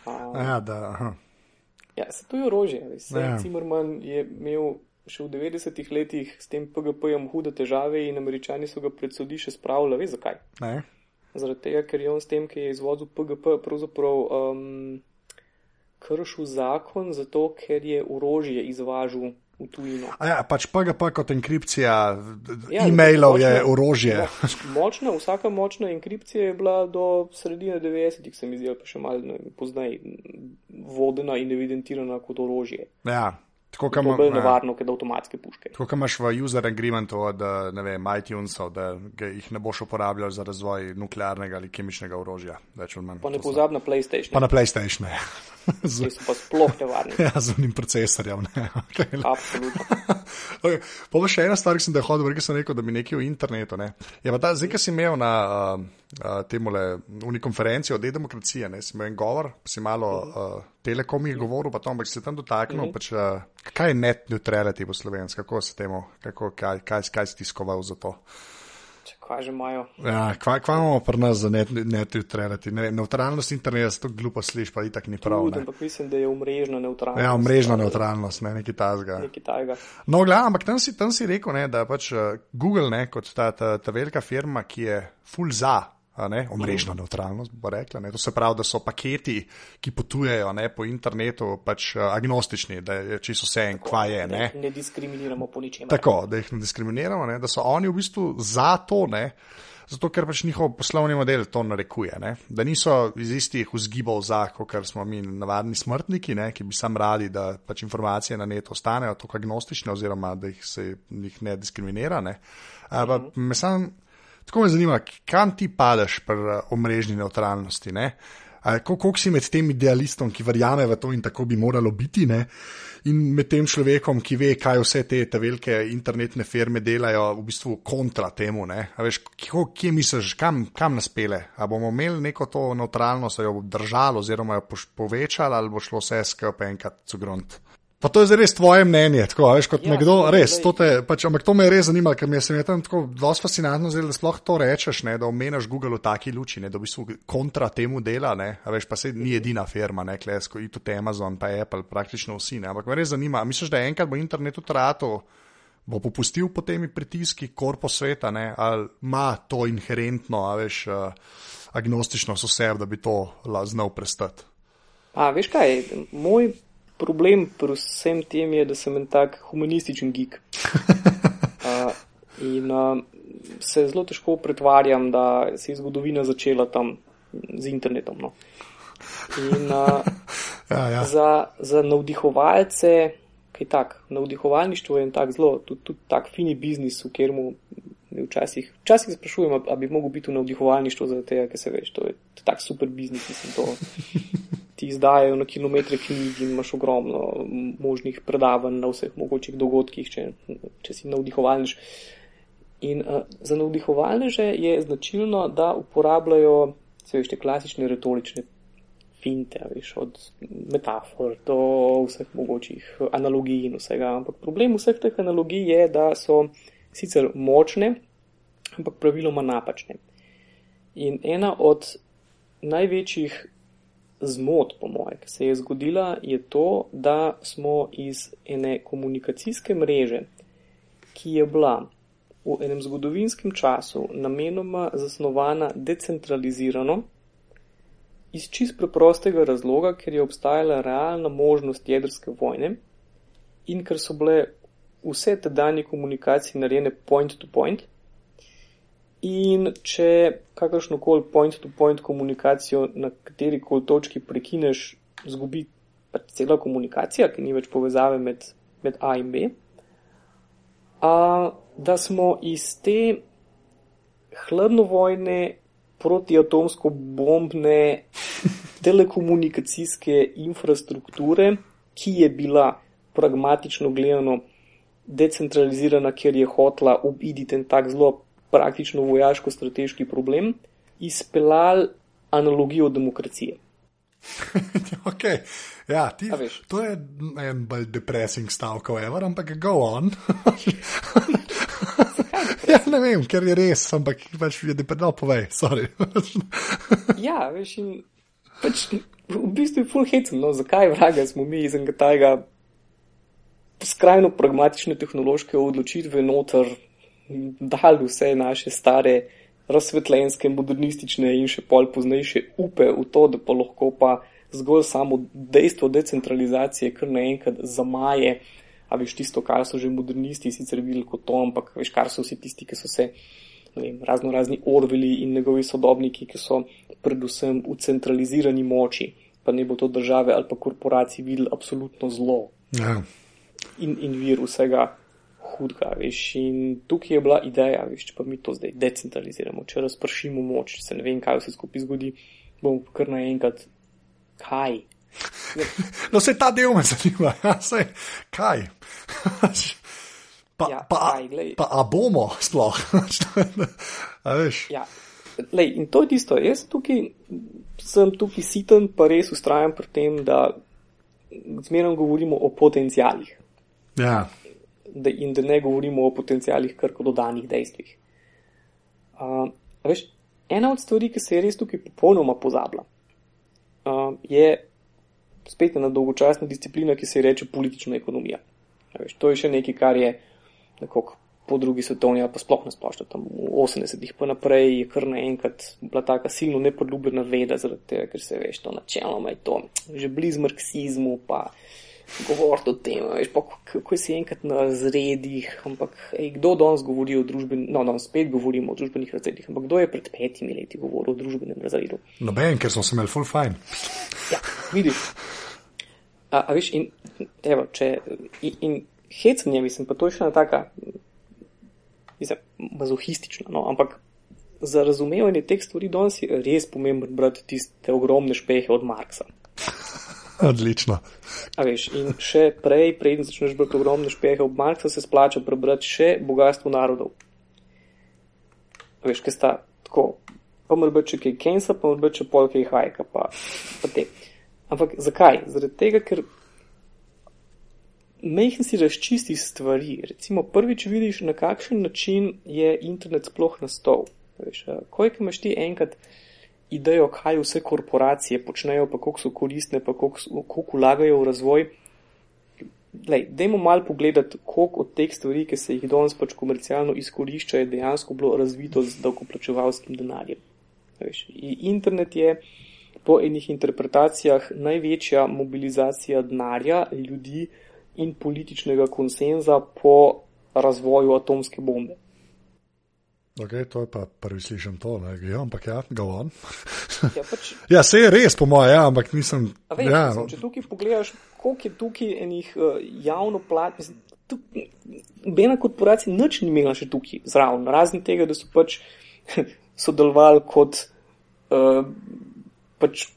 Um, ja, da. Aha. Ja, se to je orožje. Ja. Cimerman je imel še v 90-ih letih s tem PGP-jem hude težave in američani so ga pred sodišče spravili. Veš zakaj? Ne. Zaradi tega, ker je on s tem, ki je izvozil PGP, pravzaprav um, kršil zakon, zato ker je orožje izvažal v tujino. Ja, pač PGP kot enkripcija ja, e-mailov je orožje. Močna, vsaka močna enkripcija je bila do sredine 90-ih, se mi zdi, pa še malo poznaj, vodena in evidentirana kot orožje. Ja. Tako je bolj nevarno, kot avtomatske puške. Tako imaš v user agreementu od vem, iTunesov, da jih ne boš uporabljal za razvoj nuklearnega ali kemičnega orožja. Pa ne pozab na PlayStation. Pa na PlayStation. Z, so pa sploh nevarni. Ja, z unim procesorjem. Okay. Absolutno. okay. Pa še ena stvar, ki sem te hodil, ker sem rekel, da mi nekaj v internetu. Ne. Ja, ta, zdaj, ki si imel na uh, uh, temule unikonferenci o demokraciji, ne, si imel en govor, si malo uh, telekom je govoril, pa to, ampak si se tam dotaknil. Mm -hmm. pač, uh, kaj je net neutrality v slovenski, kako se temu, kako, kaj, kaj, kaj si tiskoval za to? Kaj že imajo? Ja, kaj, kaj imamo pri nas za neutrality? Ne, neutralnost interneta se to glupo sliši, pa itak ni prav. Tudi, ampak mislim, da je umrežna neutralnost. Ja, umrežna neutralnost, ne neki tazga. Neki tajga. No, gled, ampak tam si, tam si rekel, ne, da pač uh, Google, ne, kot ta, ta, ta velika firma, ki je full za ne, omrežna neutralnost, bo rekla. Ne. To se pravi, da so paketi, ki potujejo ne, po internetu, pač uh, agnostični, da je čisto vse en, kva je. Ne. ne diskriminiramo po ničemer. Tako, da jih ne diskriminiramo, ne, da so oni v bistvu za to. Ne, Zato, ker pač njihov poslovni model to narekuje, ne? da niso iz istih vzgibov za, kot smo mi, navadni smrtniki, ne? ki bi sam radi, da pač informacije na netu ostanejo tako agnostične, oziroma da jih se jih ne diskriminira. Ne? Uh -huh. me sam Tako me zanima, kam ti padeš pri uh, omrežni neutralnosti? Kako si med tem idealistom, ki verjame v to in tako bi moralo biti, ne? in med tem človekom, ki ve, kaj vse te, te velike internetne firme delajo, v bistvu kontra temu. Veš, kje, kje misliš, kam, kam nas pele? A bomo imeli neko to neutralnost, jo bo držalo, oziroma jo povečalo, ali bo šlo vse skupaj enkrat cugrunt? Pa to je res tvoje mnenje, tako veš, kot ja, nekdo, res. To te, pač, ampak to me je res zanimalo, ker mi je se mi tam tako zelo fascinantno zdelo, da sploh to rečeš, ne, da omenjaš Google v taki luči, ne, da v bistvu kontra temu dela, ne, veš, pa se ni edina firma, ne, klesko, in tudi Amazon, pa Apple, praktično vsi, ne, ampak me res zanima, misliš, da enkrat bo internet utratil, bo popustil po temi pritiski korpo sveta, ne, ali ima to inherentno, a veš, uh, agnostično sosev, da bi to znal prestati. A veš kaj, moj problem pri vsem tem je, da sem en tak humanističen geek. Uh, in uh, se zelo težko pretvarjam, da se je zgodovina začela tam z internetom. No. In uh, ja, ja. Za, za navdihovalce, kaj tak, navdihovalništvo je en tak zelo, tudi, tudi tak fini biznis, v katerem včasih, včasih sprašujem, ali bi mogel biti v navdihovalništvu, zaradi tega, ker se veš, to je, to je tak super biznis, mislim, to ti izdajajo na kilometre knjig in imaš ogromno možnih predavanj na vseh mogočih dogodkih, če, če si navdihovalniš. In uh, za navdihovalneže je značilno, da uporabljajo vse te klasične retorične finte, veš, od metafor do vseh mogočih analogij in vsega. Ampak problem vseh teh analogij je, da so sicer močne, ampak praviloma napačne. In ena od največjih zmot, po moje, ki se je zgodila, je to, da smo iz ene komunikacijske mreže, ki je bila v enem zgodovinskem času namenoma zasnovana decentralizirano, iz čist preprostega razloga, ker je obstajala realna možnost jedrske vojne in ker so bile vse te danje komunikacije narejene point to point. In če kakršno koli point to point komunikacijo na kateri koli točki prekineš, zgubi pa cela komunikacija, ki ni več povezave med, med A in B. A, da smo iz te hladnovojne protiatomsko bombne telekomunikacijske infrastrukture, ki je bila pragmatično gledano decentralizirana, ker je hotla obiditi en tak zelo praktično vojaško-strateški problem, izpeljal analogijo demokracije. ok, ja, ti, to je en bolj depressing stavek, ever, ampak go on. ja, ne vem, ker je res, ampak pač je depressing, no, povej, sorry. ja, veš, in pač v bistvu je full hate, no, zakaj vraga smo mi iz enega tajega skrajno pragmatične tehnološke odločitve noter dali vse naše stare razsvetljenske, modernistične in še pol poznejše upe v to, da pa lahko pa zgolj samo dejstvo decentralizacije kar naenkrat zamaje, a veš tisto, kar so že modernisti sicer videli kot to, ampak veš, kar so vsi tisti, ki so se vem, razno razni orveli in njegovi sodobniki, ki so predvsem v centralizirani moči, pa ne bo to države ali pa korporacij videli absolutno zlo. Ja in, in vir vsega hudega. Veš. In tukaj je bila ideja, veš, če pa mi to zdaj decentraliziramo, če razpršimo moč, se ne vem, kaj se skupaj zgodi, bomo kar naenkrat kaj. No, se ta del me zanima, ja, se, kaj. Pa, ja, pa, kaj, pa a bomo sploh? a veš. Ja. Lej, in to je tisto, jaz tukaj, sem tukaj siten, pa res ustrajam pri tem, da zmerno govorimo o potencijalih. Ja. Da, in da ne govorimo o potencijalih, kar kot dodanih dejstvih. Uh, veš, ena od stvari, ki se je res tukaj popolnoma pozabila, uh, je spet ena dolgočasna disciplina, ki se ji reče politična ekonomija. Veš, to je še nekaj, kar je nekako po drugi svetovni, pa sploh ne splošno, tam v 80-ih pa naprej je kar naenkrat bila taka silno nepoljubljena veda, zaradi tega, ker se veš, to načeloma je to že blizu marksizmu, pa govoriti o tem, veš, pa kako si enkrat na razredih, ampak ej, kdo danes govori o družbenih, no, danes spet govorimo o družbenih razredih, ampak kdo je pred petimi leti govoril o družbenem razredu? Noben, ker smo se imeli full fine. Ja, vidiš. A, a veš, in, evo, če, in, in hecanje, mislim, pa to je še ena taka, mislim, mazohistična, no, ampak za razumevanje teh stvari danes je res pomembno brati tiste ogromne špehe od Marksa. Odlično. A veš, in še prej, preden začneš brati ogromne špehe od Marksa, se splača prebrati še bogatstvo narodov. A veš, kaj sta tako, pa mora biti še kaj Kensa, pa mora biti še pol kaj Hajka, pa, pa te. Ampak zakaj? Zaradi tega, ker mehni si razčisti stvari. Recimo, prvič vidiš, na kakšen način je internet sploh nastal. Ko imaš ti enkrat idejo, kaj vse korporacije počnejo, pa koliko so koristne, pa koliko vlagajo v razvoj. Lej, dajmo malo pogledati, koliko od teh stvari, ki se jih danes pač komercialno izkorišča, je dejansko bilo razvito z davkoplačevalskim denarjem. Veš, internet je po enih interpretacijah največja mobilizacija denarja ljudi in političnega konsenza po razvoju atomske bombe. Okay, to je pa prvi slišim to, ne gre, ampak ja, ga on. ja, pač, ja, se je res, po mojem, ja, ampak nisem. Veš, ja. mislim, če tukaj pogledaš, koliko je tukaj enih uh, javno platnih, nobena korporacija nič ni imela še tukaj zraven, razen tega, da so pač sodelovali kot uh, pač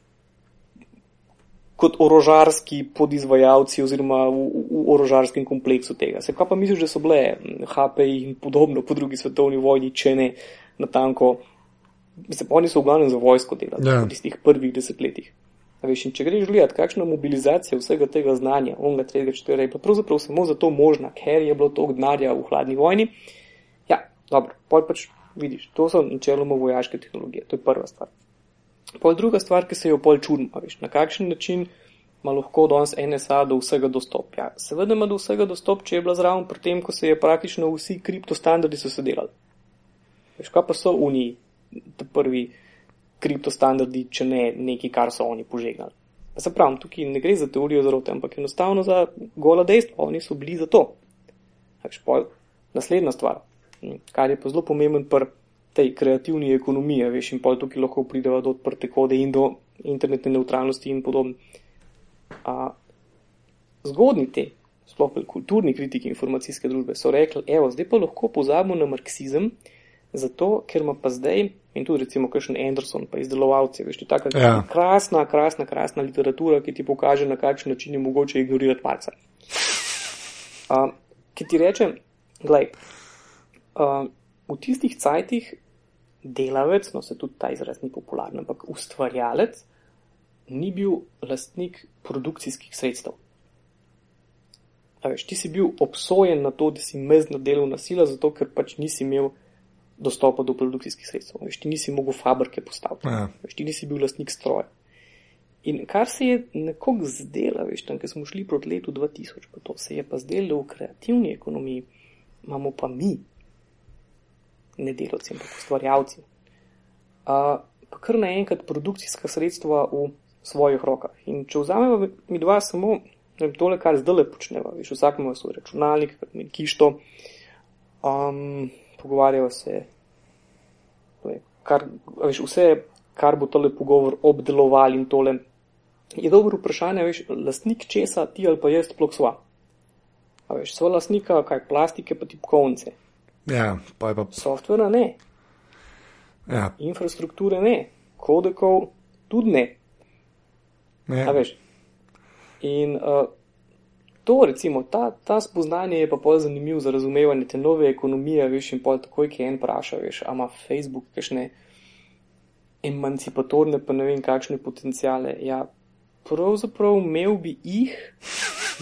kot orožarski podizvajalci oziroma v, v orožarskem kompleksu tega. Se pa misliš, da so bile HP in podobno po drugi svetovni vojni, če ne na tanko. Mislim, oni so v glavnem za vojsko delali yeah. Ja. v tistih prvih desetletjih. Veš, če greš gledati, kakšna mobilizacija vsega tega znanja, onega, tretjega, četrtega, pa pravzaprav samo zato možna, ker je bilo toliko denarja v hladni vojni. Ja, dobro, poj pač Vidiš, to so načeloma vojaške tehnologije, to je prva stvar. Pol druga stvar, ki se jo pol čudimo, veš, na kakšen način ima lahko danes NSA do vsega dostop. Ja, seveda ima do vsega dostop, če je bila zraven pri tem, ko se je praktično vsi kriptostandardi so se delali. Veš, kaj pa so oni, te prvi kriptostandardi, če ne neki, kar so oni požegnali. Pa se pravim, tukaj ne gre za teorijo zarote, ampak enostavno za gola dejstva, oni so bili za to. Veš, pol, naslednja stvar, kar je pa zelo pomemben pri tej kreativni ekonomiji, veš, in pol tukaj lahko pridejo do odprte kode in do internetne neutralnosti in podobno. Zgodni te, sploh kulturni kritiki informacijske družbe, so rekli, evo, zdaj pa lahko pozabimo na marksizem, zato ker ima pa zdaj, in tudi recimo kakšen Anderson, pa izdelovalci, veš, taka ja. krasna, krasna, krasna literatura, ki ti pokaže, na kakšen način je mogoče ignorirati Marca. Uh, ki ti reče, gledaj, uh, v tistih cajtih delavec, no se tudi ta izraz ni popularen, ampak ustvarjalec, ni bil lastnik produkcijskih sredstev. A veš, ti si bil obsojen na to, da si mezna delovna sila, zato ker pač nisi imel dostopa do produkcijskih sredstev. Veš, ti nisi mogel fabrike postaviti. Ja. Veš, ti nisi bil lastnik stroja. In kar se je nekoga zdelo, veš, tam, ker smo šli proti letu 2000, pa to se je pa zdelo v kreativni ekonomiji, imamo pa mi, ne delovci, ampak ustvarjalci. Uh, pa kar naenkrat produkcijska sredstva v svojih rokah. In če vzamemo mi dva samo vem, tole, kar zdaj le počnemo, veš, vsak ima svoj računalnik, kišto, um, pogovarjajo se, kar, veš, vse, kar bo tole pogovor obdeloval in tole. Je dobro vprašanje, veš, lastnik česa ti ali pa jaz sploh sva. A veš, sva lastnika, kaj plastike pa tipkovnice. Ja, pa je pa. Softvera ne. Ja. Infrastrukture ne. Kodekov tudi ne. Ja. A veš. In uh, to, recimo, ta, ta spoznanje je pa pol zanimiv za razumevanje te nove ekonomije, veš, in pol takoj, ki en vpraša, veš, a ima Facebook kakšne emancipatorne, pa ne vem, kakšne potencijale. Ja, pravzaprav imel bi jih,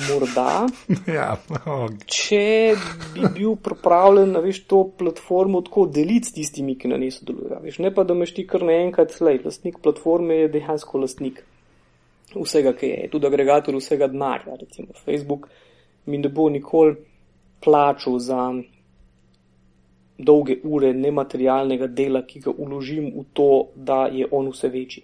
morda, ja, oh. če bi bil pripravljen, veš, to platformo tako deliti s tistimi, ki na njej sodelujejo. Veš, ne pa, da imaš ti kar naenkrat, lej, lastnik platforme je dejansko lastnik vsega, ki je, tudi agregator vsega denarja, recimo Facebook, mi ne bo nikoli plačal za dolge ure nematerialnega dela, ki ga uložim v to, da je on vse večji.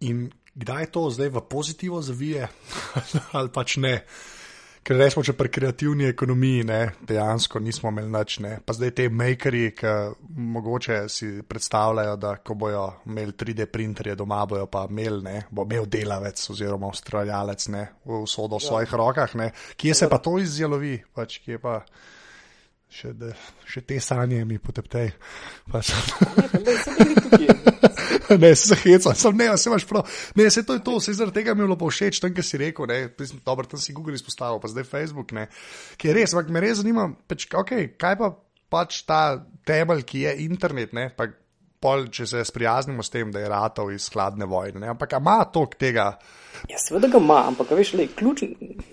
In kdaj to zdaj v pozitivo zavije, ali pač ne? ker rečemo, če pri kreativni ekonomiji ne, dejansko nismo imeli nič, ne. pa zdaj te makeri, ki mogoče si predstavljajo, da ko bojo imeli 3D printerje doma, bojo pa imeli, ne, bo imel delavec oziroma ustvarjalec v sodo v ja. svojih rokah, ne. kje se pa to izjelovi, pač kje pa. Še, de, še te sanje mi poteptej. Pač. ne, se heca, sem ne, se imaš prav. Ne, se to je to, se zaradi tega mi je bilo všeč, tam, kar si rekel, ne, dobro, tam si Google izpostavil, pa zdaj Facebook, ne, ki je res, ampak me res zanima, peč, okay, kaj pa pač ta temelj, ki je internet, ne, pa pol, če se sprijaznimo s tem, da je ratov iz hladne vojne, ne, ampak ima tok tega. Ja, seveda ga ima, ampak veš, le, ključ,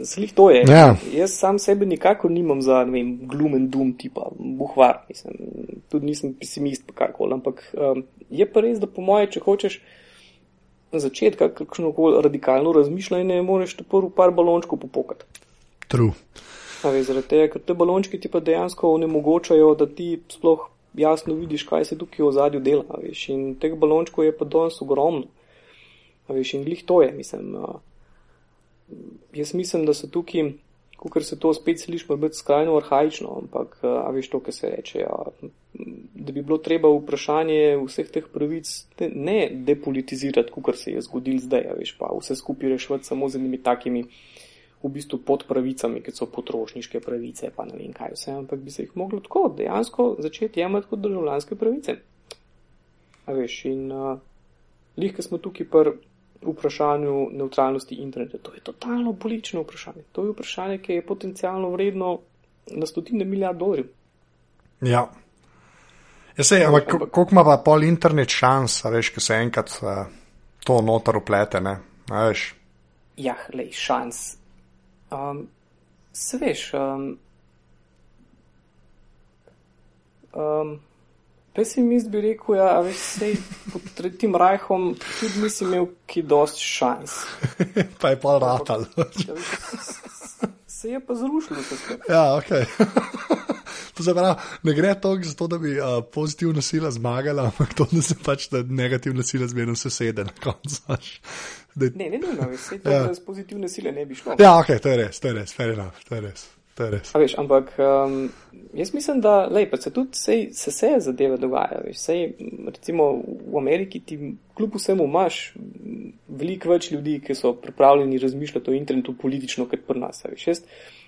slih to je. Ja. Jaz sam sebe nikako nimam za, ne vem, glum and doom tipa, buhvar, mislim, tudi nisem pesimist pa karkoli, ampak um, je pa res, da po moje, če hočeš začeti kakšno koli radikalno razmišljanje, moraš te prvo par balončkov popokati. True. Veš, zaradi tega, ker te balončki ti pa dejansko onemogočajo, da ti sploh jasno vidiš, kaj se tukaj v zadju dela. Veš, in teh balončkov je pa danes ogromno. Veš, in glih to je, mislim. Uh, jaz mislim, da so tukaj, kot se to spet sliši, biti skrajno arhajično, ampak, a veš to, kar se reče, ja, da bi bilo treba vprašanje vseh teh pravic ne depolitizirati, kot se je zgodil zdaj, veš pa vse skupaj rešiti samo z enimi takimi v bistvu pod pravicami, ki so potrošniške pravice, pa ne vem kaj vse, ampak bi se jih moglo tako dejansko začeti jemati kot državljanske pravice. A veš, in uh, lihke smo tukaj pri vprašanju neutralnosti interneta. To je totalno politično vprašanje. To je vprašanje, ki je potencialno vredno na stotine milijard dolarjev. Ja. Ja, sej, ampak koliko ima pa pol internet šans, veš, ko se enkrat uh, to notar uplete, ne? Veš? Ja, lej, šans. Um, se veš, um, Um, Pesimist bi rekel, ja, veš, sej pod tretjim rajhom tudi nisi imel ki dosti šans. pa je pa ratal. se je pa zrušilo se spet. Ja, ok. to se pravi, ne gre toliko za to, da bi uh, pozitivna sila zmagala, ampak to, da se pač ta negativna sila zmerno sesede na koncu. Ne, ne, ne, ne, vse to, ja. da z pozitivne sile ne bi šlo. Ja, ok, to je res, to je res, fair enough, to je res. Veš, ampak um, jaz mislim, da lej, se tudi sej, se vse zadeve dogajajo. Recimo v Ameriki ti kljub vsemu imaš veliko več ljudi, ki so pripravljeni razmišljati o internetu politično, kot pri nas.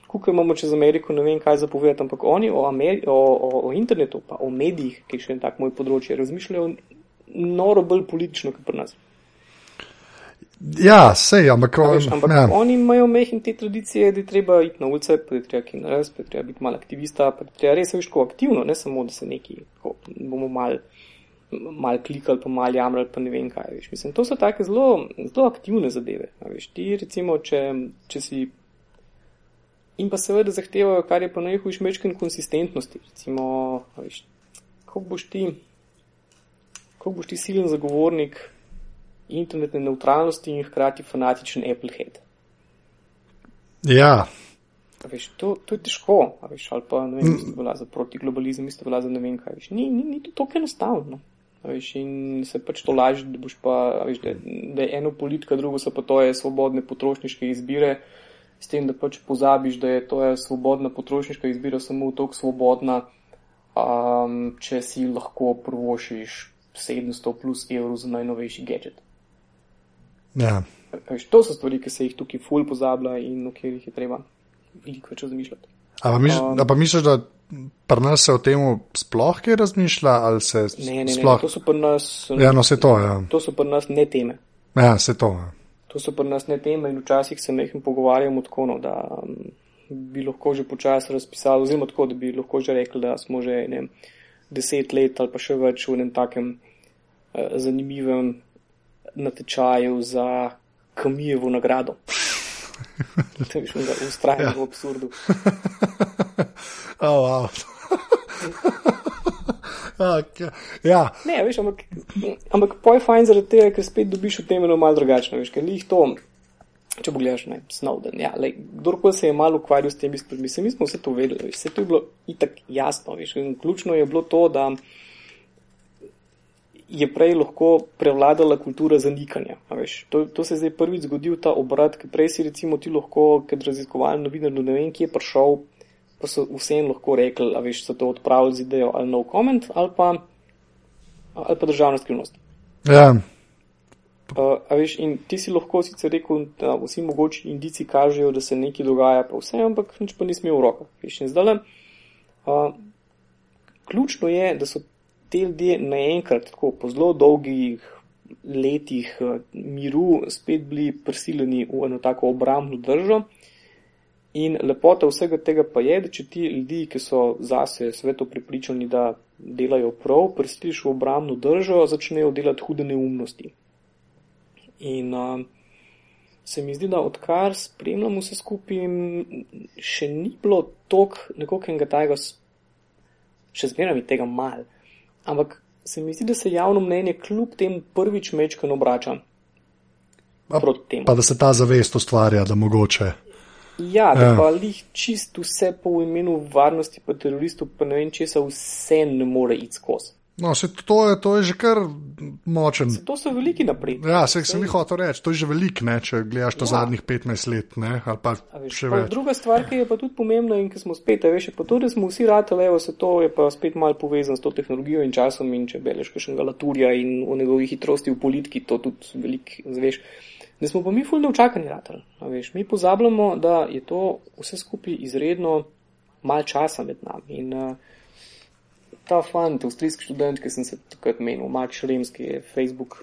Kukaj imamo čez Ameriko, ne vem kaj zapovedati, ampak oni o, Ameri o, o, o internetu, pa o medijih, ki je še en tak moj področje, razmišljajo noro bolj politično, kot pri nas. Ja, sej, ampak, veš, ampak ja. oni imajo mehne te tradicije, da je treba iti na ulice, pa je treba kaj narediti, pa je treba biti mal aktivista, pa je treba res veš, ko aktivno, ne samo, da se neki, ko bomo mal, mal klikali, pa mal jamrali, pa ne vem kaj. Veš. Mislim, to so take zelo, zelo aktivne zadeve. Veš, ti recimo, če, če si. In pa seveda zahtevajo, kar je pa najhujš mečken konsistentnosti. Recimo, veš, kako boš ti, kako boš ti silen zagovornik internetne neutralnosti in hkrati fanatičen Applehead. Ja. Veš, to, to je težko, veš, ali pa ne vem, ste bila za protiglobalizem, ste bila za ne vem kaj. Veš, ni, ni, ni to tako enostavno. Veš, in se pač to laži, da pa, veš, da, da je eno politika, drugo so pa to je svobodne potrošniške izbire, s tem, da pač pozabiš, da je to je svobodna potrošniška izbira samo toliko svobodna, um, če si lahko prvošiš 700 plus evrov za najnovejši gadget. Ja. To so stvari, ki se jih tukaj ful pozablja in o katerih je treba veliko več razmišljati. Ampak um, pa misliš, da pri nas se o tem sploh kaj razmišlja? Se ne, ne, sploh... ne, to so pri nas. Ja, no, se to, ja. To so pri nas ne teme. Ja, se to. Ja. To so pri nas ne teme in včasih se nekaj pogovarjamo tako, no, da um, bi lahko že počasi razpisali, oziroma tako, da bi lahko že rekli, da smo že ne, deset let ali pa še več v enem takem uh, zanimivem natečaju za Kamijevo nagrado. To je šlo za ustrajanje ja. v absurdu. oh, wow. okay. ja. Ne, veš, ampak, ampak poj fajn zaradi tega, ker spet dobiš v tem eno malo drugačno, veš, ker njih to, če pogledaš, ne, Snowden, ja, lej, kdorkoli se je malo ukvarjal s tem, mi smo vse to vedeli, veš, vse to je bilo itak jasno, veš, in ključno je bilo to, da je prej lahko prevladala kultura zanikanja. To, to se je zdaj prvič zgodil ta obrat, ki prej si recimo ti lahko, kad raziskovalni novinar, no ne vem, kje je prišel, pa so vsem lahko rekli, a veš, so to odpravili z idejo ali no comment ali pa, ali pa državna skrivnost. Ja. Uh, a veš, in ti si lahko sicer rekel, da vsi mogoči indici kažejo, da se nekaj dogaja, pa vse, ampak nič pa nismo v rokah. Veš, in zdaj, uh, ključno je, da so te ljudje naenkrat, tako po zelo dolgih letih eh, miru, spet bili prisiljeni v eno tako obrambno držo. In lepota vsega tega pa je, da če ti ljudi, ki so zase sveto pripričani, da delajo prav, prisiliš v obrambno držo, začnejo delati hude neumnosti. In uh, se mi zdi, da odkar spremljamo vse skupaj, še ni bilo tok nekoga tajega, še zmeraj mi tega mal. Ampak se mi zdi, da se javno mnenje kljub tem prvič mečkano obrača proti temu. Pa da se ta zavest ustvarja, da mogoče. Ja, da ja. pa jih čist vse po imenu varnosti, pa teroristov, pa ne vem česa, vse ne more iti skozi. No, se to je, to je že kar močen. Se to so veliki napredki. Ja, se sem jih hotel reči, to je že velik, ne, če gledaš to ja. zadnjih 15 let, ne, pa veš, pa. Druga stvar, ki je pa tudi pomembna in ki smo spet, veš, pa tudi smo vsi ratali, evo se to je pa spet mal povezan s to tehnologijo in časom in če beleš kakšnega laturja in o njegovi hitrosti v politiki, to tudi velik, zveš. Da smo pa mi fulno učakani ratali, veš, mi pozabljamo, da je to vse skupaj izredno mal časa med nami in uh, ta fant, avstrijski študent, ki sem se takrat menil, Mač Remski, je Facebook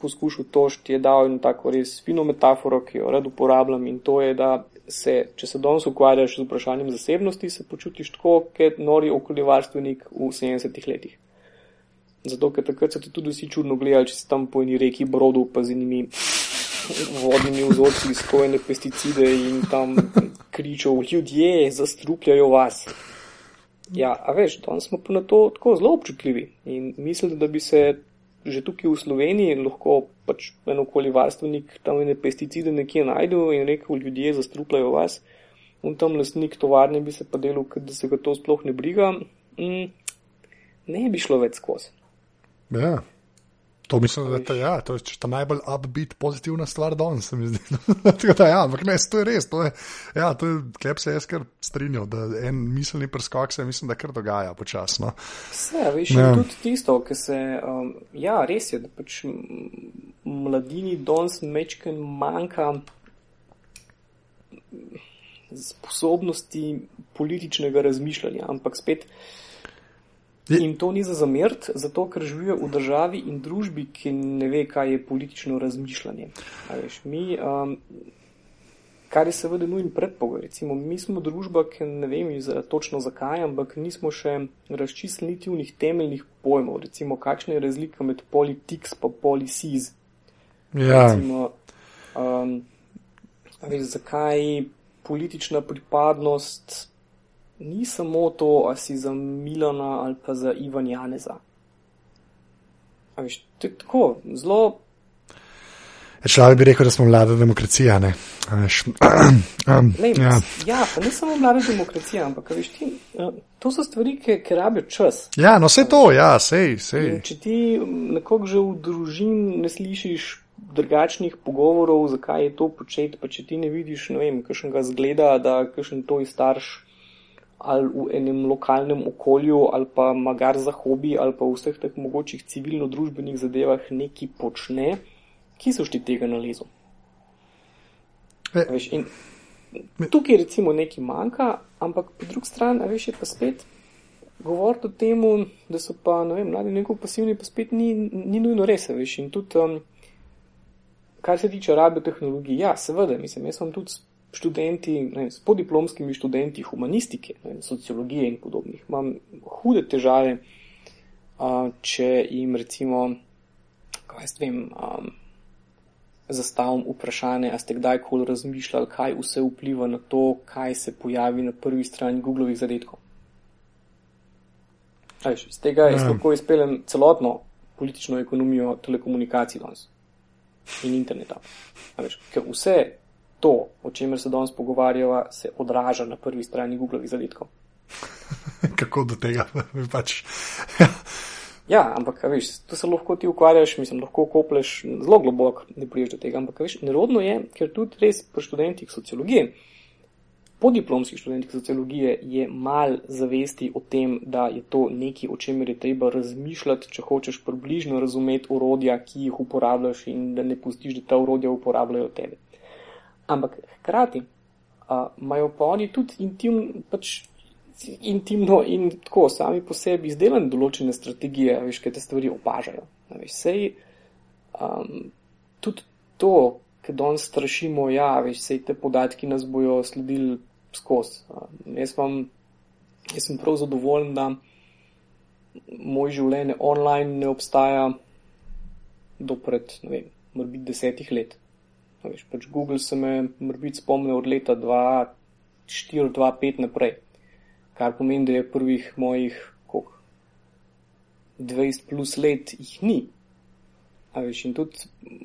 poskušal tošti, je dal eno tako res fino metaforo, ki jo rad uporabljam in to je, da se, če se danes ukvarjaš z vprašanjem zasebnosti, se počutiš tako, kot nori okoljevarstvenik v 70-ih letih. Zato, ker takrat so te tudi vsi čudno gledali, če si tam po eni reki brodu, pa z njimi vodnimi vzorci skojene pesticide in tam kričal, ljudje zastrupljajo vas. Ja, a veš, danes smo pa na to tako zelo občutljivi in mislim, da bi se že tukaj v Sloveniji lahko pač en okoljevarstvenik tam ene pesticide nekje najdu in rekel, ljudje zastrupljajo vas. In tam lastnik tovarne bi se pa delal, da se ga to sploh ne briga. Mm, ne bi šlo več skozi. Ja. To mislim, da je ta, ja, to je ta najbolj upbeat pozitivna stvar danes, da, ja, ampak ne, to je res. To je, ja, to je, klep se jaz kar strinjal, da en miselni preskok se mislim, da kar dogaja počasno. Vse, veš, ja. tudi tisto, ki se, um, ja, res je, da pač mladini danes mečken manjka sposobnosti političnega razmišljanja, ampak spet. In to ni za zamert, zato ker živijo v državi in družbi, ki ne ve, kaj je politično razmišljanje. Veš, mi, um, kar je seveda nujen predpogoj. Recimo, mi smo družba, ki ne vem za, točno zakaj, ampak nismo še razčistili niti temeljnih pojmov. Recimo, kakšna je razlika med politics pa policies. Ja. Recimo, um, veš, zakaj politična pripadnost ni samo to, a si za Milana ali pa za Ivan Janeza. Veš, to je tako, zelo. Človek bi rekel, da smo mlada demokracija. Ne? um, Lej, ja. ja, pa ne samo mlada demokracija, ampak veš, ti, to so stvari, ki, ki rabijo čas. Ja, no vse to, ja, sej, sej. Če ti nekoga že v družini ne slišiš drugačnih pogovorov, zakaj je to početi, pa če ti ne vidiš, ne vem, kakšnega zgleda, da kakšen to je starš ali v enem lokalnem okolju, ali pa magar za hobi, ali pa v vseh teh mogočih civilno-družbenih zadevah neki počne, ki so šti tega nalezu. E. Veš, tukaj recimo nekaj manjka, ampak po drugi strani, veš, je pa spet govoriti o tem, da so pa, ne vem, mladi neko pasivni, pa spet ni, ni nujno res, veš, in tudi, um, kar se tiče rabe tehnologij, ja, seveda, mislim, jaz sem tudi študenti, ne, s podiplomskimi študenti humanistike, ne, sociologije in podobnih, imam hude težave, a, če jim recimo, kaj jaz vem, a, zastavim vprašanje, a ste kdajkoli razmišljali, kaj vse vpliva na to, kaj se pojavi na prvi strani Googlovih zadetkov. Ajš, z tega jaz ja. lahko izpeljem celotno politično ekonomijo telekomunikacij danes in interneta. Ajš, ker vse to, o čemer se danes pogovarjava, se odraža na prvi strani Googlovih zadetkov. Kako do tega pač? ja, ampak, veš, to se lahko ti ukvarjaš, mislim, lahko kopleš zelo globoko, ne priješ do tega. Ampak, veš, nerodno je, ker tudi res pri študentih sociologije, po diplomskih študentih sociologije je mal zavesti o tem, da je to nekaj, o čemer je treba razmišljati, če hočeš približno razumeti urodja, ki jih uporabljaš in da ne pustiš, da ta urodja uporabljajo tebe. Ampak hkrati imajo pa oni tudi intim, pač, intimno in tako sami po sebi izdelane določene strategije, veš, kaj te stvari opažajo. Veš, sej, um, tudi to, ker danes strašimo, ja, veš, sej te podatki nas bojo sledili skozi. Jaz, jaz sem prav zadovoljen, da moj življenje online ne obstaja do pred, ne vem, morda desetih let. Veš, pač Google se me morda spomne od leta 2004-2005 naprej, kar pomeni, da je prvih mojih koliko, 20 plus let jih ni. Veš, in tudi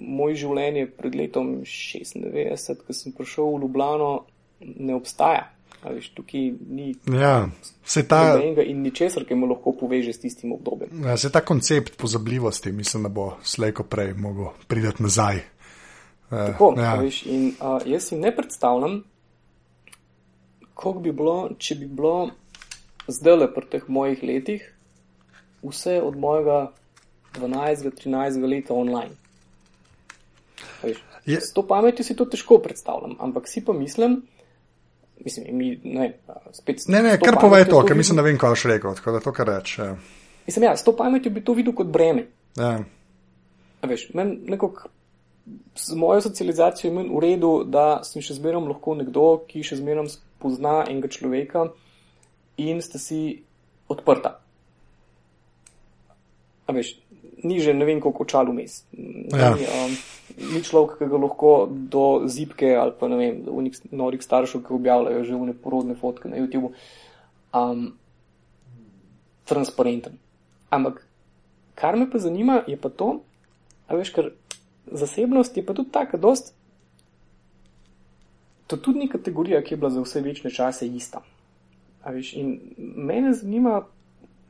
moje življenje pred letom 96, ko sem prišel v Ljubljano, ne obstaja. Veš, tukaj ni ja, ta... nobenega in ničesar, ki me lahko poveže s tistim obdobjem. Ja, se ta koncept pozabljivosti, mislim, da bo slejko prej mogel priti nazaj. Eh, Tako, ja. viš, in uh, jaz si ne predstavljam, kako bi bilo, če bi bilo zdaj le pri teh mojih letih vse od mojega 12-13 leta online. Je... S to pametjo si to težko predstavljam, ampak si pa mislim, mislim, mi, ne, spet. Ne, ne, kar povej to, ker mislim, da vem, kaj boš rekel, tako da to, kar reč. Ja. Mislim, ja, s to pametjo bi to videl kot breme. Ja. Veš, meni nekako z mojo socializacijo je meni v redu, da sem še zmeraj lahko nekdo, ki še zmeraj spozna enega človeka in sta si odprta. A veš, ni že ne vem, koliko čal vmes. Ja. Ni, um, ni človek, ki ga lahko do zipke ali pa ne vem, do unih norih staršev, ki objavljajo že vne porodne fotke na YouTube. Um, transparenten. Ampak kar me pa zanima, je pa to, a veš, ker zasebnost je pa tudi taka, dost. To tudi ni kategorija, ki je bila za vse večne čase ista. A veš, in mene zanima,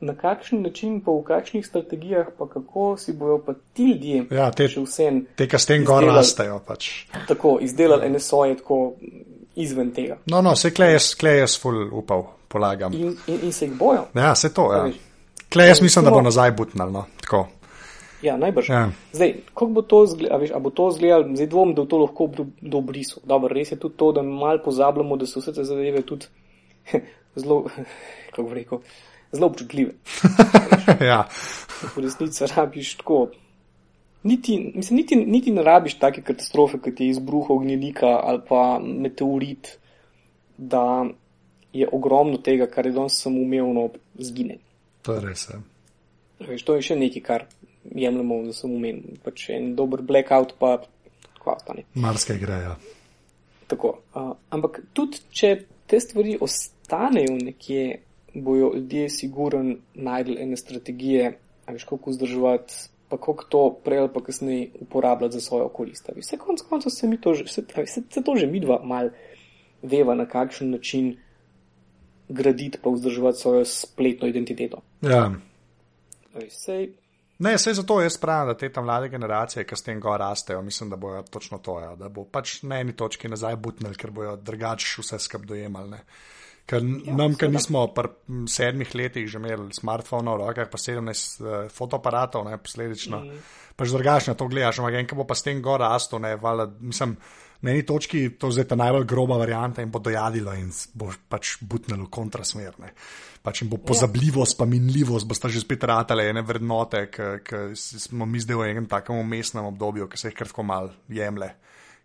na kakšen način, pa v kakšnih strategijah, pa kako si bojo pa ti ljudje, Ja, te- še vsem, Te, ki s tem gor rastejo. Pač. tako izdelali ene svoje, tako izven tega. No, no, vse klej jaz, klej jaz ful upal, polagam. In, in, in se jih bojo. Ja, se to, ja. Klej jaz mislim, da bo nazaj butnal, no, tako. Ja, najbrž. Ja. Zdaj, kako bo to izgledalo, veš, a bo to izgledalo, zdaj dvom, da bo to lahko do, do. Dobro, res je tudi to, da malo pozabljamo, da so vse te zadeve tudi zelo, kako bi rekel, zelo občutljive. ja. V resnici rabiš tako. Niti, mislim, niti, niti ne rabiš take katastrofe, kot je izbruh ognjenika ali pa meteorit, da je ogromno tega, kar je danes samoumevno, zgine. To je res. Ja. Veš, to je še nekaj, kar jemljemo za samoumevno. Pač en dober blackout pa kva ostane. Marske gre, ja. Tako. Uh, ampak tudi, če te stvari ostanejo nekje, bojo ljudje sigurno najdel ene strategije, a veš, kako vzdrževati, pa kako to prej ali pa kasneje uporabljati za svojo korist. Vse konc koncev se mi to že, se, se, se to že mi dva mal veva, na kakšen način graditi pa vzdrževati svojo spletno identiteto. ja. Sej, Ne, vse zato jaz pravim, da te tam mlade generacije, ki s tem gor rastejo, mislim, da bojo točno to, ja, da bo pač na eni točki nazaj butnili, ker bojo drugače vse skup dojemali. Ne. Ker ja, nam, ki nismo pri sedmih letih že imeli smartphone v rokah, pa 17 uh, fotoaparatov, ne, posledično, mm. pač drugače na to gledaš, ampak en, ki bo pa s tem gor rastel, ne, vala, mislim, na eni točki to je zdaj ta najbolj groba varianta in bo dojadilo in s- bo pač butnilo v kontrasmer. Ne. Pač jim bo pozabljivost, pa minljivost, bosta že spet ratale ene vrednote, ki smo mi zdaj v enem takem umestnem obdobju, ki se jih kratko mal jemlje.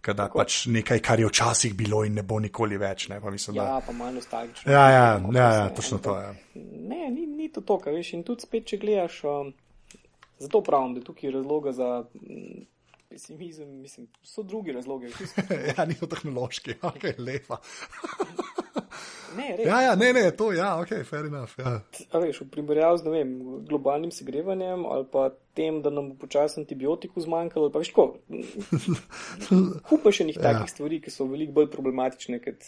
Kada pač nekaj, kar je včasih bilo in ne bo nikoli več. Ne, pa mislim, da... ja, pa malo nostalgično. ja, ja, Ampak ja, ja, točno to je. Ne, ni, ni to to, kar veš. In tudi spet, če gledaš, um, zato pravim, da tukaj je razloga za mm, pesimizem, mislim, so drugi razlogi. Ja, ni to tehnološki, ok, lepa. Ne, res. Ja, ja, ne, ne, to, ja, ok, fair enough. Ja. A veš, v primerjavi z vem, globalnim segrevanjem ali pa tem, da nam bo počasi antibiotikov zmanjkalo, ali pa veš, tako. Kupa še nekih Ja. takih stvari, ki so veliko bolj problematične, kot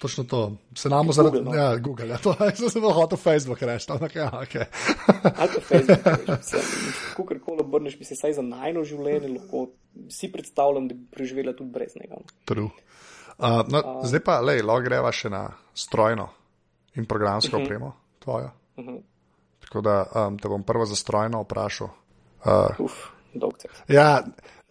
Točno to. Se nam zaradi. Google, no. Ja, Google, ja, to sem se hotel Facebook reči, ampak ja, ok. ali pa Facebook. mislim, Kakorkoli obrneš, bi se saj za najno življenje lahko si predstavljam, da bi preživela tudi brez njega. no. True. Uh, no, uh, zdaj pa, lej, lahko greva še na strojno in programsko uh -huh. opremo tvojo. Uh -huh. Tako da um, te bom prvo za strojno vprašal. Uh, Uf, cajt. ja,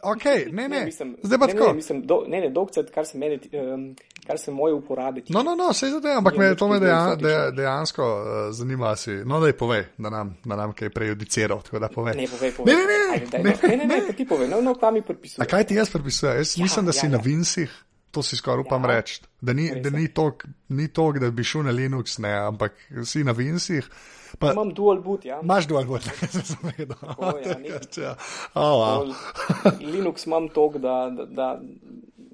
ok, ne, ne. mislim, zdaj pa ne, tako. ne, mislim, do, ne, ne, dolg cajt, kar se mene, ti- um, kar se moje uporabe tiče. No, no, no, sej zdaj, ampak Je me, to me dejan, de, dejansko uh, zanima. Si. No, da je povej, da nam, da nam kaj prejudiciral. Ne, povej, povej. Ne, ne, ne, Ajde, ne, ne, ne, ne, pa ti povej, no, no, kam mi A predpisuje. kaj ti jaz predpisujem? Jaz ja, mislim, da si ja, ja, ja. na Vinsih, to si skoraj upam Ja. ja. reči. Da ni, da ni tok, da bi šel na Linux, ne, ampak si na Vinsih. Pa, Imam dual boot, ja. Imaš dual boot, sem se zavedal. Tako, ja, nekaj. Ja. Oh, wow. Linux imam tok, da, da, da,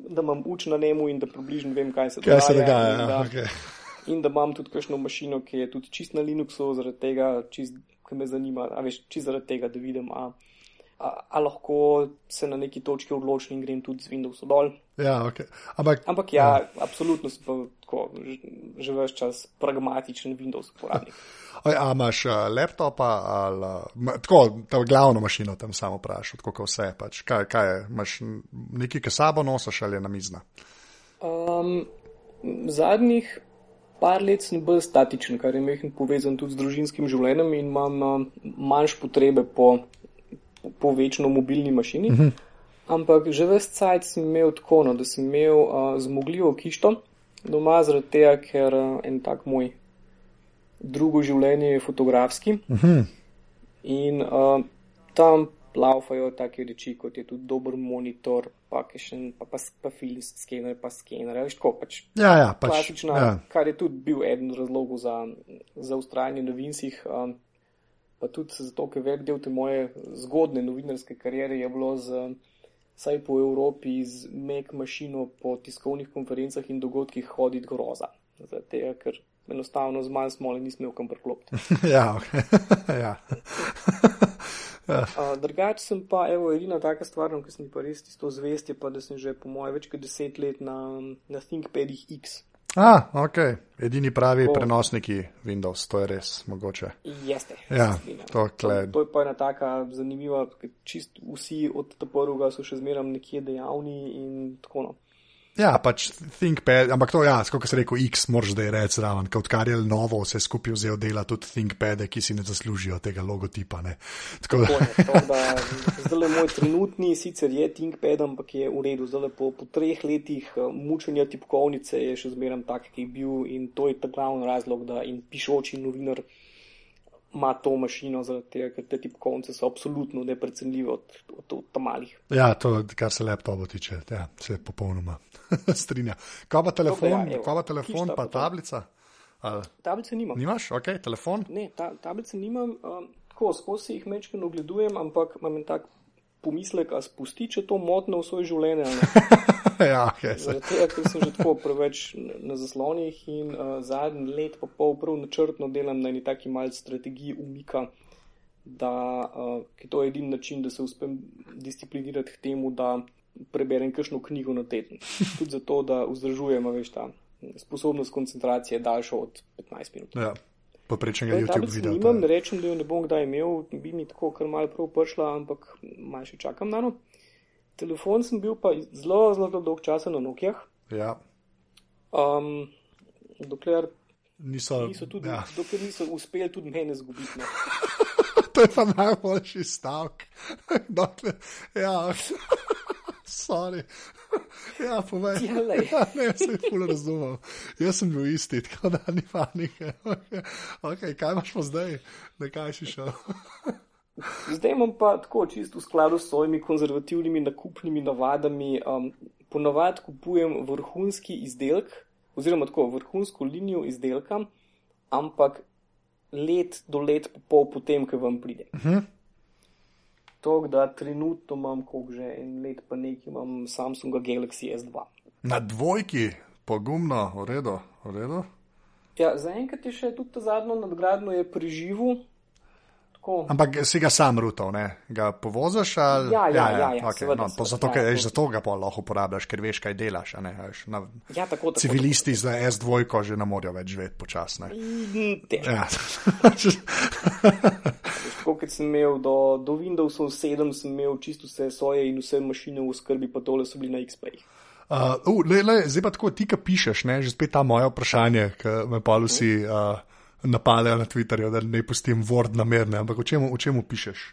da imam uč na njemu in da približno vem, kaj se Kaj se dogaja. dogaja? Ja, da- okay. In da imam tudi kakšno mašino, ki je tudi čist na Linuxu, zaradi tega, čist, ki me zanima, a veš, čist zaradi tega, da vidim, a, a, a lahko se na neki točki odločim in grem tudi z Windowsa dol. ja, okay. Ampak, Ampak ja, ja. absolutno sem pa tako, že, že več čas pragmatičen Windows uporabnik. oj, a imaš uh, laptopa ali uh, ma, tako, ta glavno mašino tam samo vprašal, tako kot vse. Pač. Kaj, kaj je, imaš nekaj, ki sabo nosiš ali je na mizna? Um, zadnjih par let sem bolj statičen, kar je mehen povezan tudi z družinskim življenjem in imam um, manjš potrebe po, po večno mobilni mašini. Uh -huh. Ampak že ves cajt sem imel tako, no, da sem imel uh, zmogljivo kišto doma, zaradi tega, ker uh, en tak moj drugo življenje je fotografski. Uh -huh. In uh, tam laufajo take reči, kot je tudi dober monitor, pa, kakšen- pa, pa, pa film skener, pa skener. Veš, tako pač Ja, ja, pač. klasična, ja. kar je tudi bil eden od razlogov za, za ustrajanje na Vinsih. Um, pa tudi zato, ker velik del te moje zgodne novinarske kariere je bilo z, saj po Evropi z Mac mašino po tiskovnih konferencah in dogodkih hoditi groza. Zato, ker enostavno z manj smole nisem imel kam priklopiti. ja, okay. ja. Uh, drugače sem pa, evo, edina taka stvar, ki sem pa res tisto zvest, je pa, da sem že po moje več kot deset let na, na ThinkPadih X. A, ok, edini pravi To- prenosniki Windows, to je res mogoče. Jeste. Ja, to to, kle- to je pa ena taka zanimiva, ker čist vsi od prvega so še zmeraj nekje dejavni in tako no. Ja, pač ThinkPad, ampak to, ja, kot se reče, X, moraš zdaj reči zraven, kot kar je novo, vse skupaj vzel dela tudi ThinkPade, ki si ne zaslužijo tega logotipa. Ne. Tako da, zdaj moj trenutni sicer je ThinkPad, ampak je v redu. Zdaj po, po treh letih eh, mučenja tipkovnice je še zmeraj tak, ki je bil in to je ta glavni razlog, da in pišoči novinar ima to mašino, zaradi tega, ker te tipkovnice so absolutno neprecenljive od, od, od tam malih. ja, to, kar se laptopa tiče, ja, se popolnoma strinja. Kaj pa telefon, ja, evo, kaj pa, telefon pa tablica? Ali, Tablice nimam. nimaš, ok, telefon? Ne, ta, tablice nimam, um, tako skozi jih mečkano ogledujem, ampak imam en tak pomislek, a spusti, če to motno v svoje življenje. ja, okay, tega, ker sem že tako preveč na- zaslonih in uh, zadnji let pa pol prav načrtno delam na eni taki malce strategiji umika, da uh, ker to je edini način, da se uspem disciplinirati k temu, da preberem kakšno knjigo na teden. Tudi zato, da vzdržujem, veš, ta sposobnost koncentracije daljšo od 15 minut. ja, poprečnega YouTube videa. nimam, pa ne rečem, da jo ne bom kdaj imel, bi mi tako kar malo prav prišla, ampak malo še čakam na no. Telefon sem bil pa zelo, zelo dolg časa na Nokijah. Ja, Um, dokler niso, niso, tudi, ja. dokler niso uspeli tudi mene zgubiti. No. to je pa najboljši stavek. Ja, sorry. Ja, povej. Ja. Ja, ne, se je ful razumel. Jaz sem bil isti, tako da ni panike. Okay. Okay, kaj imaš pa zdaj, na kaj si šel? Zdaj imam pa tako čisto v skladu s svojimi konzervativnimi nakupnimi navadami. Um, ponavadi kupujem vrhunski izdelek, oziroma tako vrhunsko linijo izdelka, ampak let do let pa pol potem, ko vam pride. Uh -huh. To, da trenutno imam, koliko že en let, pa nekaj imam Samsunga Galaxy S2. Na dvojki, pogumno, v redu, v redu. Ja, zaenkrat je še tudi ta zadnjo nadgradno je preživel. Tako, Ampak si ga sam rutal, ne? Ga povoziš ali? Ja, ja, ja, ja, okay, seveda, no, seveda, zato, ja, ker, veš, zato ga pa lahko uporabljaš, ker veš, kaj delaš. a Ne, veš, na, ja, tako, tako, civilisti za S2 že ne morajo več živeti počasne. Mm. Ja. Tako kot sem imel do, do Windowsov 7, sem imel čisto vse svoje in vse mašine v skrbi, pa tole so bili na XP-jih. Uh, uh, le, le, zdaj pa tako, ti, ki pišeš, ne, že spet ta moje vprašanje, ki me pa vsi uh, napadajo na Twitterju, da ne pustim Word namerne, ampak o čemu, o čemu pišeš?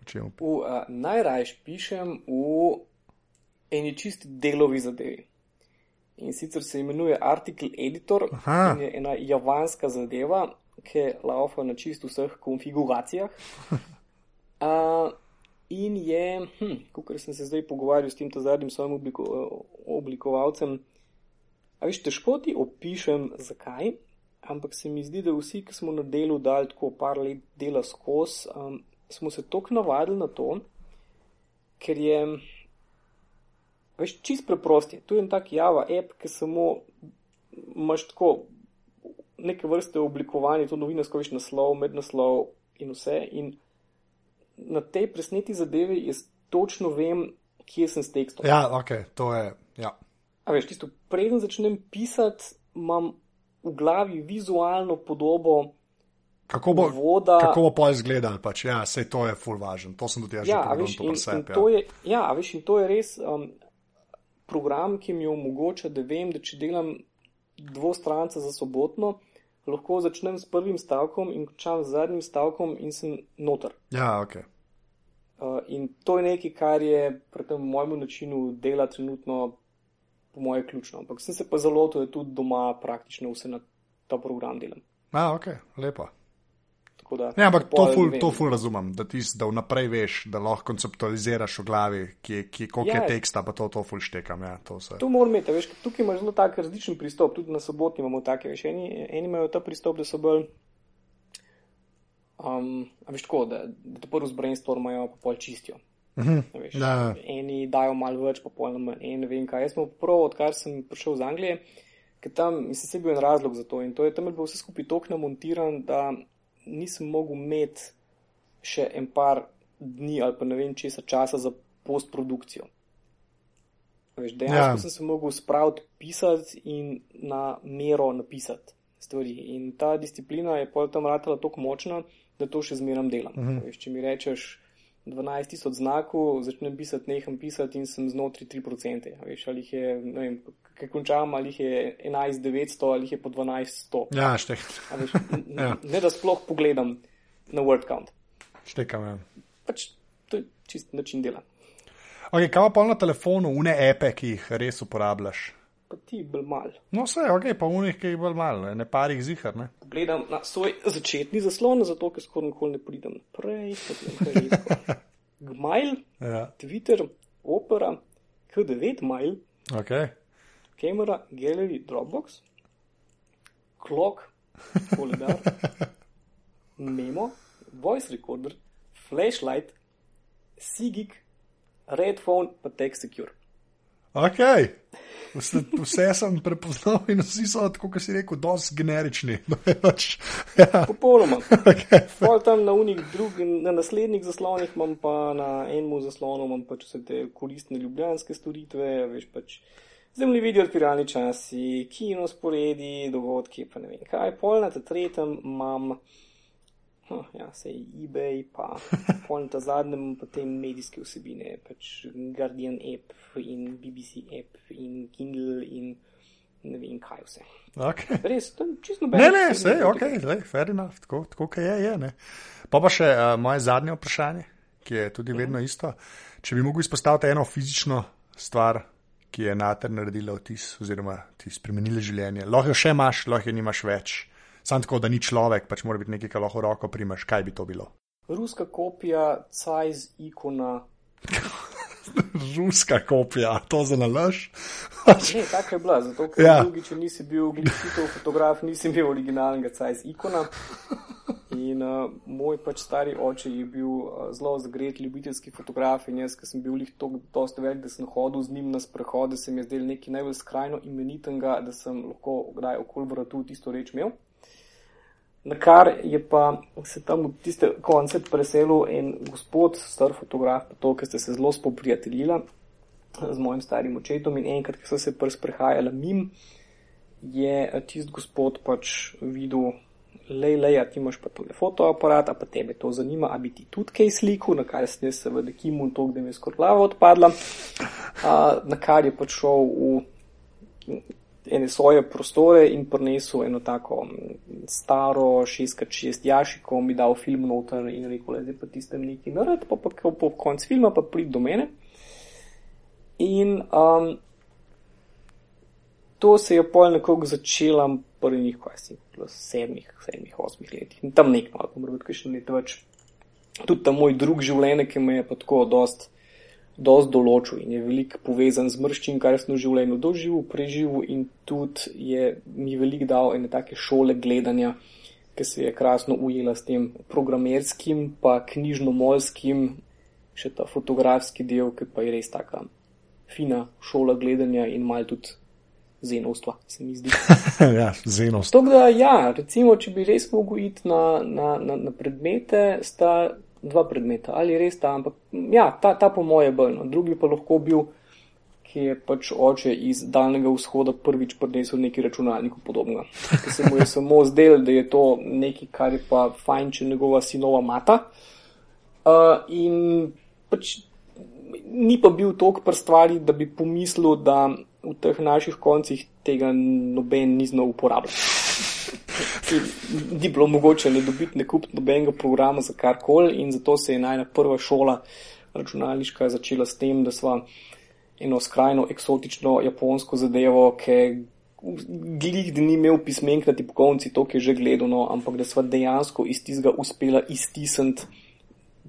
O čemu? V, uh, najrajš pišem v eni čisti delovi zadevi. In sicer se imenuje Article Editor, Aha. je ena javanska zadeva, ki laufa na čisto vseh konfiguracijah. Uh, in je, hm, kot sem se zdaj pogovarjal s tem zadnjim svojim obliko, oblikovalcem, a veš, težko ti opišem, zakaj, ampak se mi zdi, da vsi, ki smo na delu dali tako par let dela skozi, um, smo se tako navadili na to, ker je, veš, čist preprost je. Tu je en tak Java app, ki samo imaš tako neke vrste oblikovanje, to novinarsko veš naslov, mednaslov in vse. In na tej presneti zadevi jaz točno vem, kje sem s tekstom. Ja, ok, to je. Ja. A veš, tisto, preden začnem pisati, imam v glavi vizualno podobo. Kako bo, Voda- kako bo pol izgledal, pač, ja, sej to je full važen, to sem tudi jaz Ja, že to Ja. ja, a veš, in to je res um, program, ki mi omogoča, da vem, da če delam dvostranca za sobotno, lahko začnem s prvim stavkom in končam z zadnjim stavkom in sem noter. ja, ok. Uh, in to je nekaj, kar je pri tem mojemu načinu dela trenutno, po moje, ključno. Ampak sem se pa zelo to, da tudi doma praktično vse na ta program delam. A, ok, lepo. Da, Ja, ampak to ful, ne to ful razumem, da ti da vnaprej veš, da lahko konceptualiziraš v glavi, kje, kje, koliko Ja. je teksta, pa to, to ful štekam. Ja, to vse. To moram imeti, veš, tukaj imaš zelo tak različen pristop, tudi na sobotni imamo take, veš, eni, eni imajo ta pristop, da so bolj, um, veš tako, da, da te prvo z brainstormajo, pa pol čistijo. A Veš, Ja. Eni dajo malo več, pa pol manj, en ne vem kaj. Jaz sem prav, odkar sem prišel z Anglije, ker tam mislim, se je bil en razlog za to in to je tam bil vse skupaj tako namontiran, da nisem mogel imeti še en par dni ali pa ne vem česa časa za postprodukcijo. Veš, dejansko ja. sem se mogel spraviti pisati in na mero napisati stvari. In ta disciplina je pa tam ratela tako močna, da to še zmeram delam. Uh -huh. Veš, če mi rečeš 12 tisoč znakov, začnem pisati, neham pisati in sem znotraj 3%. Veš, ali jih je, ne vem, kaj končam, ali jih je 11 900 ali jih je po 12 100. Ja, štek. Veš, ja. Ne da sploh pogledam na word count. Štekam, ja. Pač to je čist način dela. Okay, kaj pa na telefonu, une epe, ki jih res uporabljaš? Pa ti bolj mal. No, vse, ok, pa unih, ki jih bolj mal, ne parih zihar. Ne? Gledam na svoj začetni zaslon, zato ker skoraj nikoli ne pridem naprej. Gmail, Ja. Twitter, Opera, K9 mail, Okay. kamera, gallery, Dropbox, Clock, Koledar, Memo, Voice Recorder, Flashlight, Sigik, Redphone, pa Text Secure. ok, vse, vse sem prepoznal in vsi so, tako kot si rekel, dosti generični. Pač, ja. Popolnoma. okay. Pol tam na, unih drug, na naslednjih zaslonih imam pa na enem zaslonu imam pač vse te koristne ljubljanske storitve, veš pač zemljevidi, odpiralni časi, kino sporedi, dogodki, pa ne vem kaj. Pol na tretjem imam, huh, ja, se eBay, pa pol na ta zadnjem te medijske vsebine, pač Guardian app in BBC app in Kindle in ne vem kaj vse. Okay. Res, to je čisto Ne, nobeno. ne, vse je ok, zdaj, fair enough, tako, tako kot je. je ne. pa pa še uh, moje zadnje vprašanje, ki je tudi vedno isto. Če bi mogel izpostaviti eno fizično stvar, ki je na ter naredila vtis, oziroma ti spremenila življenje, lahko jo še imaš, lahko jo nimaš več. Sam tako, da ni človek, pač mora biti nekaj, kar lahko roko primaš. Kaj bi to bilo? Ruska kopija size ikona. Ruska kopija, to za nalaž. Ne, tako je bila, zato ker Ja. drugi, če nisi bil glikitov fotograf, nisi imel originalnega size ikona. In uh, moj pač stari oče je bil uh, zelo zagret ljubiteljski fotograf in jaz, ker sem bil lih tako dosta velik, da sem hodil z njim na sprehode, se mi je zdel nekaj najbolj skrajno imenitenega, da sem lahko kdaj okoli vratu tisto reč imel. Na kar je pa se tam v tiste konce preselil en gospod, star fotograf, pa to, ker ste se zelo spoprijateljila z mojim starim očetom in enkrat, ko so se prs prehajala mim, je eh, tisti gospod pač videl, lej, lej, a ti imaš pa tole fotoaparat, a pa tebe to zanima, a bi ti tudi kaj slikal, na kar sem jaz seveda kimun to, da mi je skoraj glava odpadla, a, na kar je pač šel v ene svoje prostore in prinesel eno tako staro 6x6 jašiko, mi dal film noter in rekel, "Le, zdaj pa tistem neki nared, pa pa po konc filma pa prid do mene. In um, to se je pol nekako začela pri njih, kaj si, v sedmih, sedmih, osmih letih. In tam nek malo, pomorod, ki še let več. Tudi ta moj drug življenje, ki me je pa tako dost, dost določil in je veliko povezan z mrščim, kar sem v življenju doživel, preživel in tudi je mi veliko dal ene take šole gledanja, ki se je krasno ujela s tem programerskim, pa knjižno-molskim, še ta fotografski del, ki pa je res taka fina šola gledanja in mal tudi zenovstva, se mi zdi. ja, zenost. Tako da, ja, recimo, če bi res mogel iti na, na, na, na predmete, sta dva predmeta, ali res ta, ampak ja, ta, ta po moje bolj, no. drugi pa lahko bil, ki je pač oče iz daljnega vzhoda prvič prinesel neki računalnik podobnega. Ker se mu je samo zdel, da je to nekaj, kar je pa fajn, če njegova sinova mata. Uh, in pač ni pa bil tok pr stvari, da bi pomislil, da v teh naših koncih tega noben ni znal uporabljati. Ni bilo mogoče ne dobiti, ne kupiti nobenega programa za karkoli in zato se je najna prva šola računalniška začela s tem, da sva eno skrajno eksotično japonsko zadevo, ki glih, ni imel pismenk na tipkovnici, to, ki je že gledal, no, ampak da sva dejansko iz tistega uspela iztisniti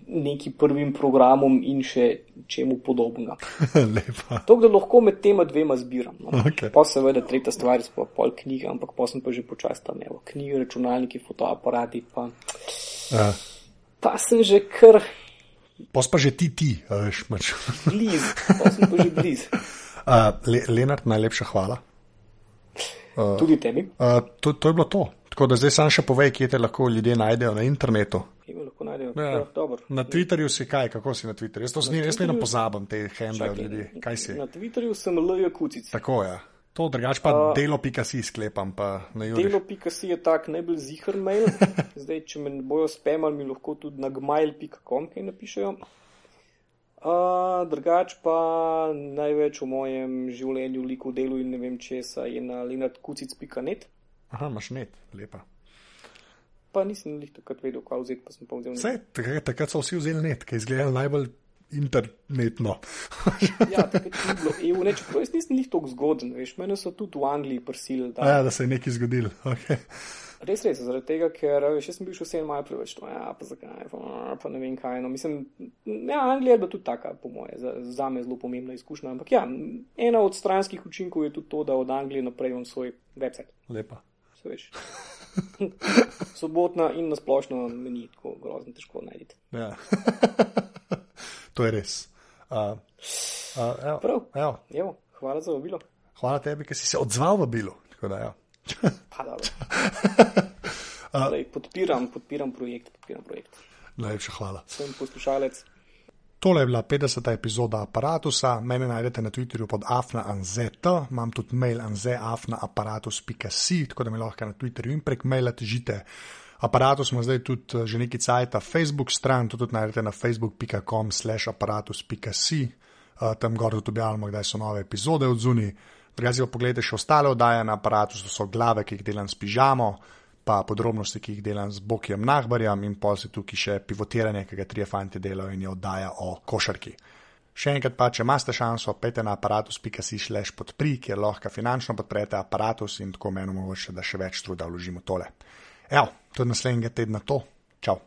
neki prvim programom in še čemu podobnega. To, da lahko med tema dvema zbiram. No. Okej. Pa seveda tretja stvar, pa pol knjige, ampak pa sem pa že počasi tam, evo, knjige, računalniki, fotoaparati, pa, Ja. pa sem že kar Pos pa že ti, ti, a veš, pač. blizu, pa sem pa že blizu. Uh, Le Lenart, najlepša hvala. Uh, Tudi tebi. uh, to, to je bilo to. Tako da zdaj sam še povej, kje te lahko ljudje najdejo na internetu. Najdejo? Ja. Ja, dobro. Na Twitterju si kaj, kako si na Twitterju? Jaz to sni, jaz ne pozabim te handle ljudi. Kaj si? Na Twitterju sem L.J. Kucic. Tako je. To drugače pa uh, delo.si sklepam. Delo.si je tak najbolj zihar mail. Zdaj, če me bojo spamali, mi lahko tudi na gmail.com kaj napišejo. Uh, drugač pa največ v mojem življenju, liku, delu in ne vem česa je na lenartkucic.net. Aha, imaš net, lepa. Pa nisem jih takrat vedel, kaj vzeti, pa sem pa vzel. Vse, takrat, takrat so vsi vzeli net, ki je izgledal najbolj internetno. ja, takrat ni bilo EU, ne, čeprav jaz nisem jih tako zgoden, veš, mene so tudi v Angliji prsili. Da, ja, da se je nekaj zgodilo. Okay. Res, res, zaradi tega, ker veš, jaz sem bil še vse malo preveč, to, ja, pa zakaj, pa, pa ne vem kaj. No, mislim, ja, Anglija je bila tudi taka, po moje, za, za me zelo pomembna izkušnja. Ampak ja, ena od stranskih učinkov je tudi to, da od Anglije naprej imam svoj website. Lepa. Se veš. Sobotna in nasplošno meni tako grozno težko najti. Ja. to je res. Uh, uh, evo, Prav. Evo. Evo, hvala za vabilo. Hvala tebi, ker si se odzval v Zdaj, podpiram, podpiram projekt, podpiram projekt. Najlepša hvala. Sem poslušalec. Tole je bila 50. epizoda aparata. Mene najdete na Twitterju pod afnaanzet, imam tudi mail anzeafnaaparatus.si, tako da me lahko na Twitterju in prek maila težite. Aparatus ima zdaj tudi že neki cajt, Facebook stran, to tudi najdete na facebook.com slash aparatus.si, tam gor tudi objavljamo, kdaj so nove epizode od zuni. Drugače pa pogledajte še ostale oddaje na aparatus, to so glave, ki jih delam s pižamo, pa podrobnosti, ki jih delam z Bokijem Nahbarjem in pa se tukaj še pivotiranje, ki ga trije fanti delajo in je oddaja o košarki. Še enkrat pa, če imate šanso, pejte na aparatus.si šleš podpri, kjer lahko finančno podprete aparatus in tako meni omogočite, da še več truda vložimo tole. Evo, je naslednjega tedna to. Čau!